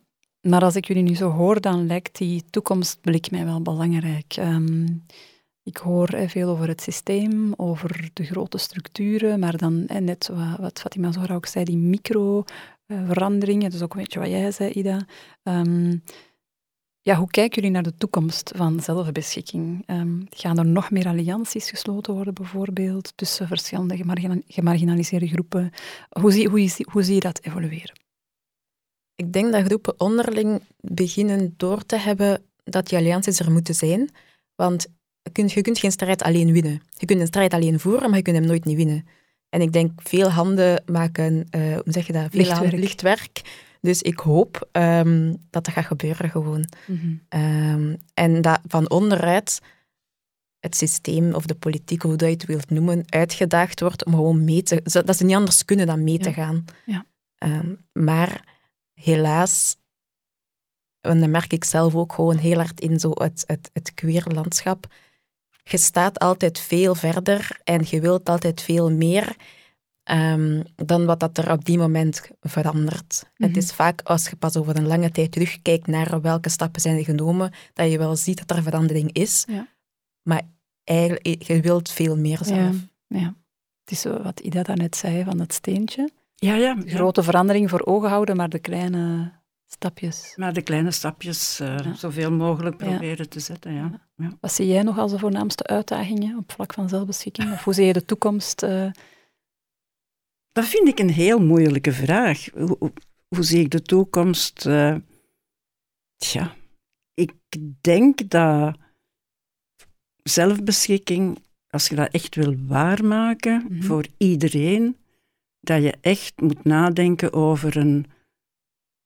E: maar als ik jullie nu zo hoor, dan lijkt die toekomstblik mij wel belangrijk. Ik hoor eh, veel over het systeem, over de grote structuren, maar dan eh, net wat, wat Fatima Zora ook zei, die micro-veranderingen, dus ook een beetje wat jij zei, Ida. Ja, hoe kijken jullie naar de toekomst van zelfbeschikking? Ehm, gaan er nog meer allianties gesloten worden, bijvoorbeeld, tussen verschillende gemargina- gemarginaliseerde groepen? Hoe zie, hoe, zie- hoe zie je dat evolueren?
D: Ik denk dat groepen onderling beginnen door te hebben dat die allianties er moeten zijn. Want je kunt, je kunt geen strijd alleen winnen. Je kunt een strijd alleen voeren, maar je kunt hem nooit niet winnen. En ik denk, veel handen maken, eh, hoe zeg je dat? Veel
E: Licht
D: handen
E: werk.
D: Dus ik hoop ehm, dat dat gaat gebeuren gewoon. Ehm, en dat van onderuit het systeem of de politiek, hoe dat je het wilt noemen, uitgedaagd wordt om gewoon mee te... Dat ze niet anders kunnen dan mee te gaan.
E: Ja.
D: Ehm, maar helaas, en dat merk ik zelf ook gewoon heel hard in zo het, het, het queer-landschap, je staat altijd veel verder en je wilt altijd veel meer ehm, dan wat dat er op die moment verandert.
E: Mhm.
D: Het is vaak als je pas over een lange tijd terugkijkt naar welke stappen zijn er genomen, dat je wel ziet dat er verandering is.
E: Ja.
D: Maar eigenlijk, je wilt veel meer zelf.
E: Ja, ja. Het is zo wat Ida daarnet zei van het steentje.
A: Ja, ja.
E: De grote verandering voor ogen houden, maar de kleine stapjes.
A: Maar de kleine stapjes eh,
E: Ja.
A: zoveel mogelijk
E: Ja.
A: proberen te zetten, ja. ja.
E: Wat zie jij nog als de voornaamste uitdagingen op vlak van zelfbeschikking? Of hoe zie je de toekomst? eh,
A: Dat vind ik een heel moeilijke vraag. Hoe, zie ik de toekomst? eh? tja, ik denk dat zelfbeschikking, als je dat echt wil waarmaken
E: Mhm.
A: voor iedereen, dat je echt moet nadenken over een,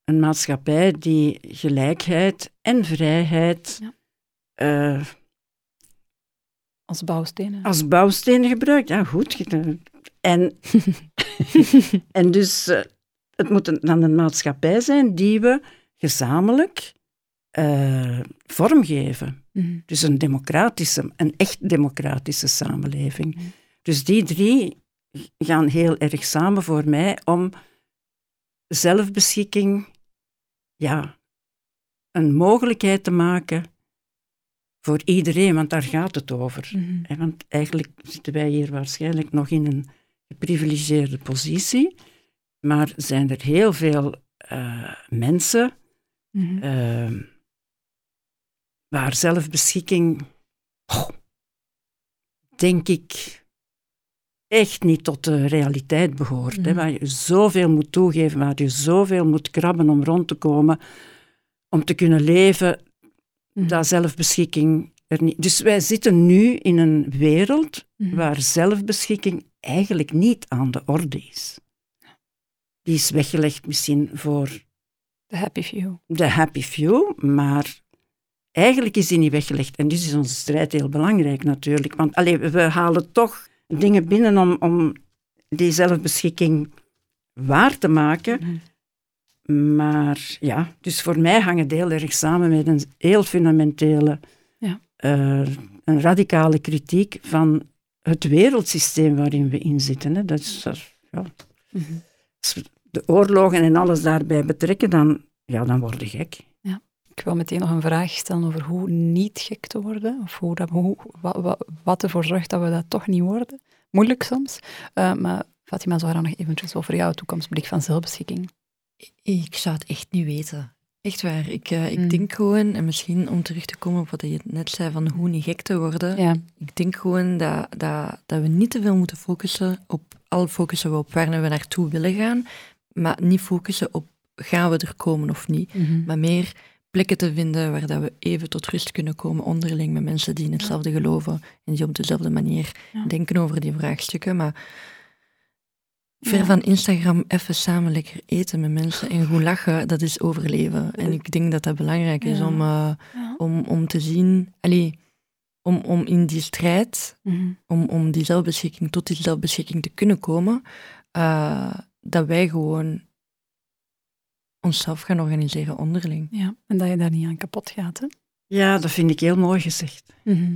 A: een maatschappij die gelijkheid en vrijheid
E: Ja.
A: eh,
E: als bouwstenen?
A: als bouwstenen gebruikt. Ja, goed. En, en dus eh, het moet een- dan een maatschappij zijn die we gezamenlijk eh, vormgeven.
E: Mhm.
A: Dus een democratische, een echt democratische samenleving.
E: Mhm.
A: Dus die drie gaan heel erg samen voor mij om zelfbeschikking ja, een mogelijkheid te maken voor iedereen, want daar gaat het over. Hè, Want eigenlijk zitten wij hier waarschijnlijk nog in een geprivilegeerde positie, maar zijn er heel veel eh, mensen
E: Mhm.
A: eh, waar zelfbeschikking, oh, denk ik, echt niet tot de realiteit behoort. hè,
E: Mhm.
A: waar je zoveel moet toegeven, waar je zoveel moet krabben om rond te komen, om te kunnen leven,
E: Mhm.
A: dat zelfbeschikking er niet... Dus wij zitten nu in een wereld waar zelfbeschikking eigenlijk niet aan de orde is. Die is weggelegd misschien voor
E: De happy few.
A: de happy few, maar eigenlijk is die niet weggelegd. En dus is onze strijd heel belangrijk natuurlijk. Want allee, we halen toch dingen binnen om, om die zelfbeschikking waar te maken.
E: Mhm.
A: Maar ja, dus voor mij hangen het heel erg samen met een heel fundamentele,
E: Ja.
A: eh, een radicale kritiek van het wereldsysteem waarin we in zitten. Hè. Dat is, dat is- ja,
E: Mhm.
A: als we de oorlogen en alles daarbij betrekken, dan, ja, dan word je gek.
E: Ik wil meteen nog een vraag stellen over hoe niet gek te worden. Of hoe dat, hoe, wat, wat, wat ervoor zorgt dat we dat toch niet worden. Moeilijk soms. Eh, maar Fatima, zou dan nog eventjes over jouw toekomstblik van zelfbeschikking.
C: Ik zou het echt niet weten. Echt waar. Ik, eh, ik
E: Mm.
C: denk gewoon, en misschien om terug te komen op wat je net zei, van hoe niet gek te worden.
E: Ja.
C: Ik denk gewoon dat, dat, dat we niet te veel moeten focussen op, al focussen we op waar we naartoe willen gaan, maar niet focussen op gaan we er komen of niet.
E: Mhm.
C: Maar meer plekken te vinden waar dat we even tot rust kunnen komen onderling met mensen die in hetzelfde geloven en die op dezelfde manier
E: Ja.
C: denken over die vraagstukken. Maar ver
E: Ja.
C: van Instagram even samen lekker eten met mensen en goed lachen, dat is overleven. En ik denk dat dat belangrijk is
E: Ja.
C: om, eh,
E: Ja.
C: om, om te zien, allee, om, om in die strijd,
E: Mhm.
C: om, om die zelfbeschikking, tot die zelfbeschikking te kunnen komen, eh, dat wij gewoon onszelf gaan organiseren onderling.
E: ja. En dat je daar niet aan kapot gaat. Hè?
A: Ja, dat vind ik heel mooi gezegd.
E: Mhm.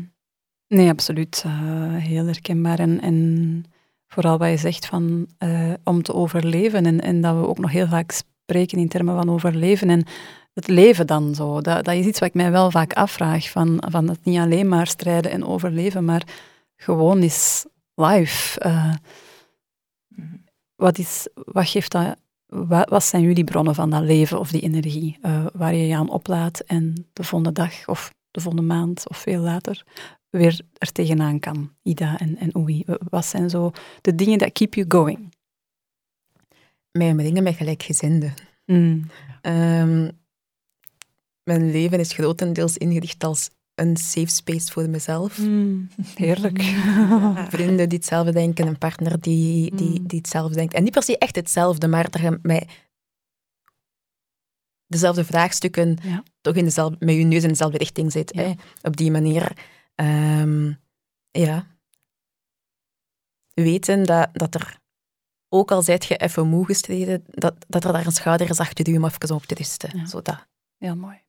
E: Nee, absoluut. eh, heel herkenbaar. En, en vooral wat je zegt van eh, om te overleven. En, en dat we ook nog heel vaak spreken in termen van overleven. En het leven dan zo. Dat, dat is iets wat ik mij wel vaak afvraag. Van, van het niet alleen maar strijden en overleven, maar gewoon is life. Eh, wat, is, wat geeft dat... Wat, wat zijn jullie bronnen van dat leven of die energie eh, waar je je aan oplaadt en de volgende dag of de volgende maand of veel later weer er tegenaan kan, Ida en, en Oei? Wat zijn zo de dingen dat keep you going?
D: Mij omringen met gelijkgezinden.
E: Mm.
D: Ehm, mijn leven is grotendeels ingericht als een safe space voor mezelf.
E: Heerlijk.
D: Vrienden die hetzelfde denken, een partner die, die,
E: Mm.
D: die hetzelfde denkt. En niet per se echt hetzelfde, maar dat je met dezelfde vraagstukken
E: Ja.
D: toch in dezelfde, met je neus in dezelfde richting zit.
E: Ja.
D: Hè? Op die manier. Ehm, ja. Weten dat, dat er, ook al zijt je even moe gestreden, dat, dat er daar een schouder is achter je om even op te rusten.
E: Ja.
D: Zo dat.
E: Heel mooi.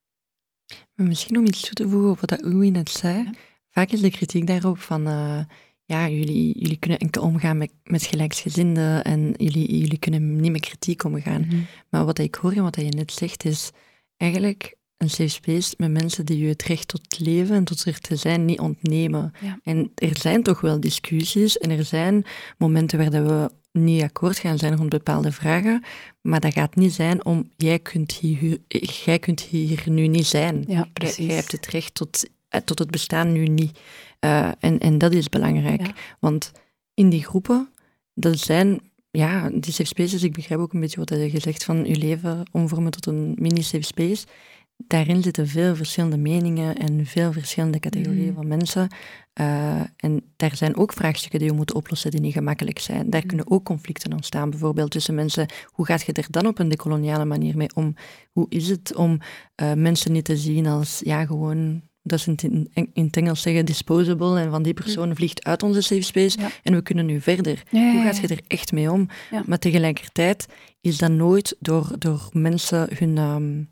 C: Maar misschien om iets toe te voegen op wat dat Oei net zei.
E: Ja.
C: Vaak is de kritiek daarop van, eh, ja, jullie, jullie kunnen enkel omgaan met, met gelijksgezinden en jullie, jullie kunnen niet met kritiek omgaan.
E: Mhm.
C: Maar wat ik hoor en wat je net zegt, is eigenlijk een safe space met mensen die je het recht tot leven en tot er te zijn niet ontnemen.
E: Ja.
C: En er zijn toch wel discussies en er zijn momenten waar dat we niet akkoord gaan zijn rond bepaalde vragen, maar dat gaat niet zijn om jij kunt hier, jij kunt hier nu niet zijn.
E: Ja,
C: Jij-
E: precies.
C: Jij hebt het recht tot, eh, tot het bestaan nu niet. Eh, en, en dat is belangrijk.
E: Ja.
C: Want in die groepen, dat zijn, ja, die safe spaces, ik begrijp ook een beetje wat je zegt van je leven omvormen tot een mini-safe space. Daarin zitten veel verschillende meningen en veel verschillende categorieën
E: Mhm.
C: van mensen. Eh, en daar zijn ook vraagstukken die we moeten oplossen die niet gemakkelijk zijn. Daar
E: Mhm.
C: kunnen ook conflicten ontstaan, bijvoorbeeld tussen mensen. Hoe gaat je er dan op een decoloniale manier mee om? Hoe is het om eh, mensen niet te zien als, ja, gewoon, dat is in, het Engels zeggen, disposable, en van die persoon vliegt uit onze safe space
E: Ja.
C: en we kunnen nu verder.
E: Ja, ja,
C: Hoe gaat je er echt mee om? Maar tegelijkertijd is dat nooit door, door mensen hun ehm,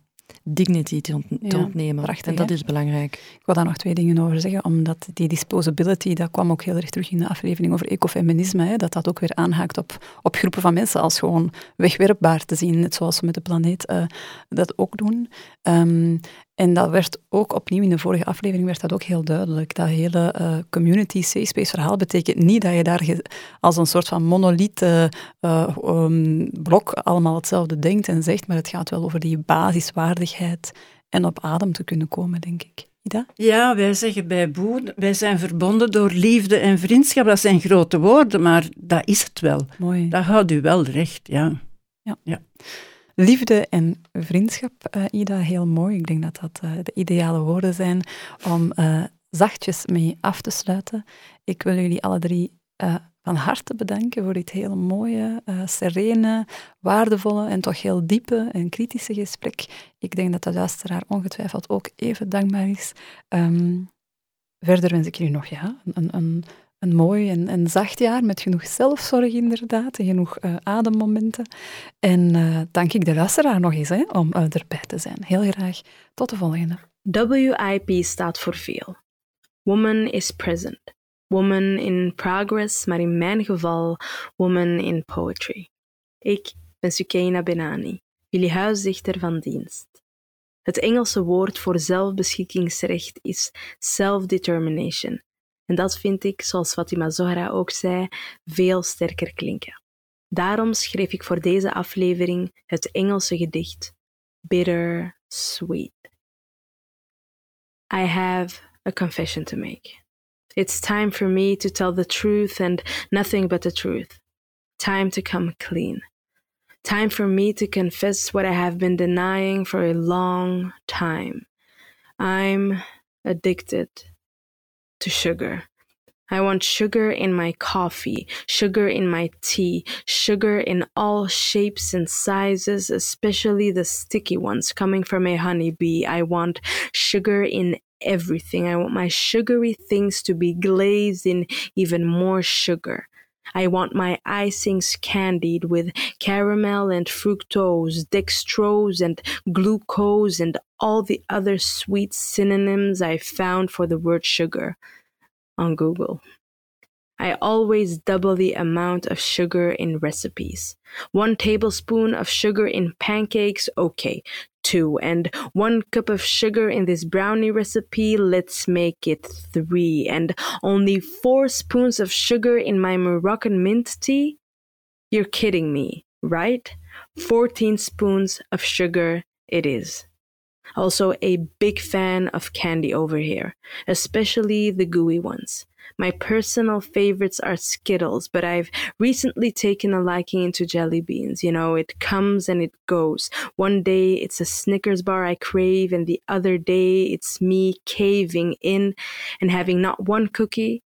C: dignity te, ont- te
E: Ja,
C: ontnemen.
E: prachtig,
C: en dat
E: hè?
C: is belangrijk.
E: Ik wil daar nog twee dingen over zeggen, omdat die disposability, dat kwam ook heel erg terug in de aflevering over ecofeminisme, hè, dat dat ook weer aanhaakt op, op groepen van mensen als gewoon wegwerpbaar te zien, net zoals we met de planeet eh, dat ook doen. Ehm, en dat werd ook opnieuw in de vorige aflevering werd dat ook heel duidelijk. Dat hele eh, community safe space verhaal betekent niet dat je daar als een soort van monolith eh, eh, um, blok allemaal hetzelfde denkt en zegt, maar het gaat wel over die basiswaardigheid en op adem te kunnen komen, denk ik. Ida?
A: Ja, wij zeggen bij Boer, wij zijn verbonden door liefde en vriendschap. Dat zijn grote woorden, maar dat is het wel.
E: Mooi.
A: Dat houdt u wel recht, ja.
E: Liefde en vriendschap, eh, Ida, heel mooi. Ik denk dat dat eh, de ideale woorden zijn om eh, zachtjes mee af te sluiten. Ik wil jullie alle drie van harte bedanken voor dit hele mooie, serene, waardevolle en toch heel diepe en kritische gesprek. Ik denk dat de luisteraar ongetwijfeld ook even dankbaar is. Ehm, verder wens ik jullie nog ja, een, een, een mooi en, en zacht jaar met genoeg zelfzorg inderdaad en genoeg uh, ademmomenten. En uh, dank ik de luisteraar nog eens hè, om uh, erbij te zijn. Heel graag. Tot de volgende.
F: WIP staat voor veel. Woman is present. Woman in progress, maar in mijn geval woman in poetry. Ik ben Sukeina Benani, jullie huisdichter van dienst. Het Engelse woord voor zelfbeschikkingsrecht is self-determination. En dat vind ik, zoals Fatima Zohra ook zei, veel sterker klinken. Daarom schreef ik voor deze aflevering het Engelse gedicht Bitter Sweet. I have a confession to make. It's time for me to tell the truth and nothing but the truth. Time to come clean. Time for me to confess what I have been denying for a long time. I'm addicted to sugar. I want sugar in my coffee, sugar in my tea, sugar in all shapes and sizes, especially the sticky ones coming from a honeybee. I want sugar in everything. I want my sugary things to be glazed in even more sugar. I want my icings candied with caramel and fructose, dextrose and glucose, and all the other sweet synonyms I found for the word sugar on Google. I always double the amount of sugar in recipes. One tablespoon of sugar in pancakes, okay. Two. And one cup of sugar in this brownie recipe, let's make it three. And only four spoons of sugar in my Moroccan mint tea? You're kidding me, right? 14 spoons of sugar it is. Also, a big fan of candy over here, especially the gooey ones. My personal favorites are Skittles, but I've recently taken a liking into jelly beans. You know, it comes and it goes. One day it's a Snickers bar I crave, and the other day it's me caving in and having not one cookie,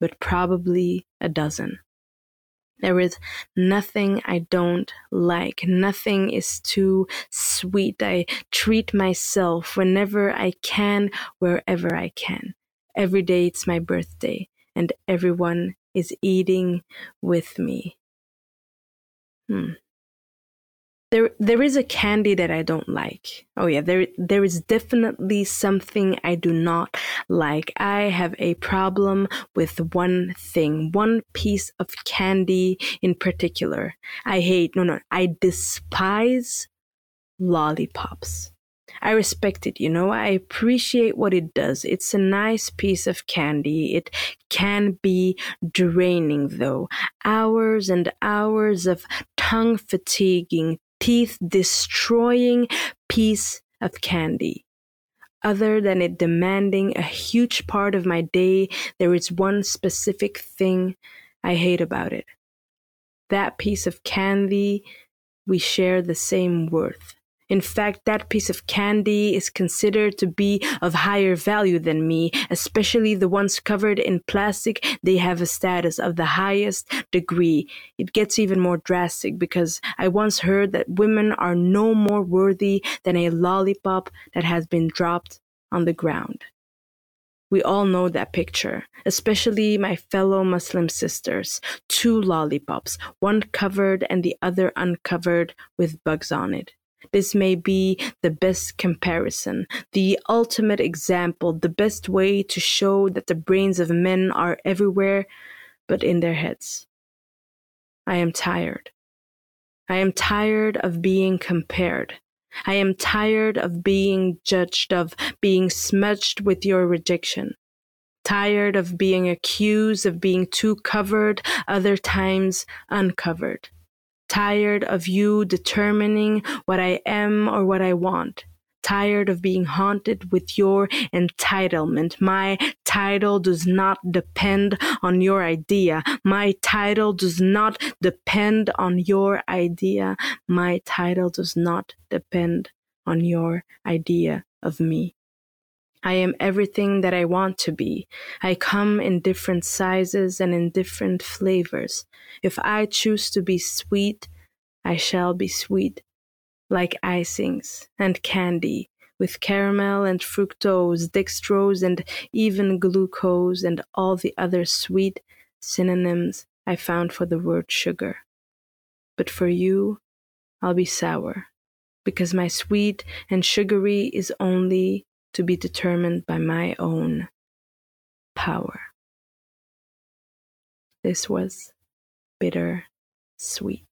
F: but probably a dozen. There is nothing I don't like. Nothing is too sweet. I treat myself whenever I can, wherever I can. Every day it's my birthday, and everyone is eating with me. Hmm there there is a candy that I don't like. Oh yeah, there there is definitely something I do not like. I have a problem with one thing, one piece of candy in particular. I hate no no, I despise lollipops. I respect it, you know, I appreciate what it does. It's a nice piece of candy. It can be draining though. Hours and hours of tongue fatiguing, teeth destroying piece of candy. Other than it demanding a huge part of my day, there is one specific thing I hate about it. That piece of candy, we share the same worth. In fact, that piece of candy is considered to be of higher value than me, especially the ones covered in plastic. They have a status of the highest degree. It gets even more drastic because I once heard that women are no more worthy than a lollipop that has been dropped on the ground. We all know that picture, especially my fellow Muslim sisters. Two lollipops, one covered and the other uncovered with bugs on it. This may be the best comparison, the ultimate example, the best way to show that the brains of men are everywhere but in their heads. I am tired. I am tired of being compared. I am tired of being judged, of being smudged with your rejection. Tired of being accused of being too covered, other times uncovered tired of you determining what I am or what I want. Tired of being haunted with your entitlement. My title does not depend on your idea. My title does not depend on your idea. My title does not depend on your idea of me. I am everything that I want to be. I come in different sizes and in different flavors. If I choose to be sweet, I shall be sweet, like icings and candy, with caramel and fructose, dextrose, and even glucose, and all the other sweet synonyms I found for the word sugar. But for you, I'll be sour, because my sweet and sugary is only to be determined by my own power. This was bitter sweet.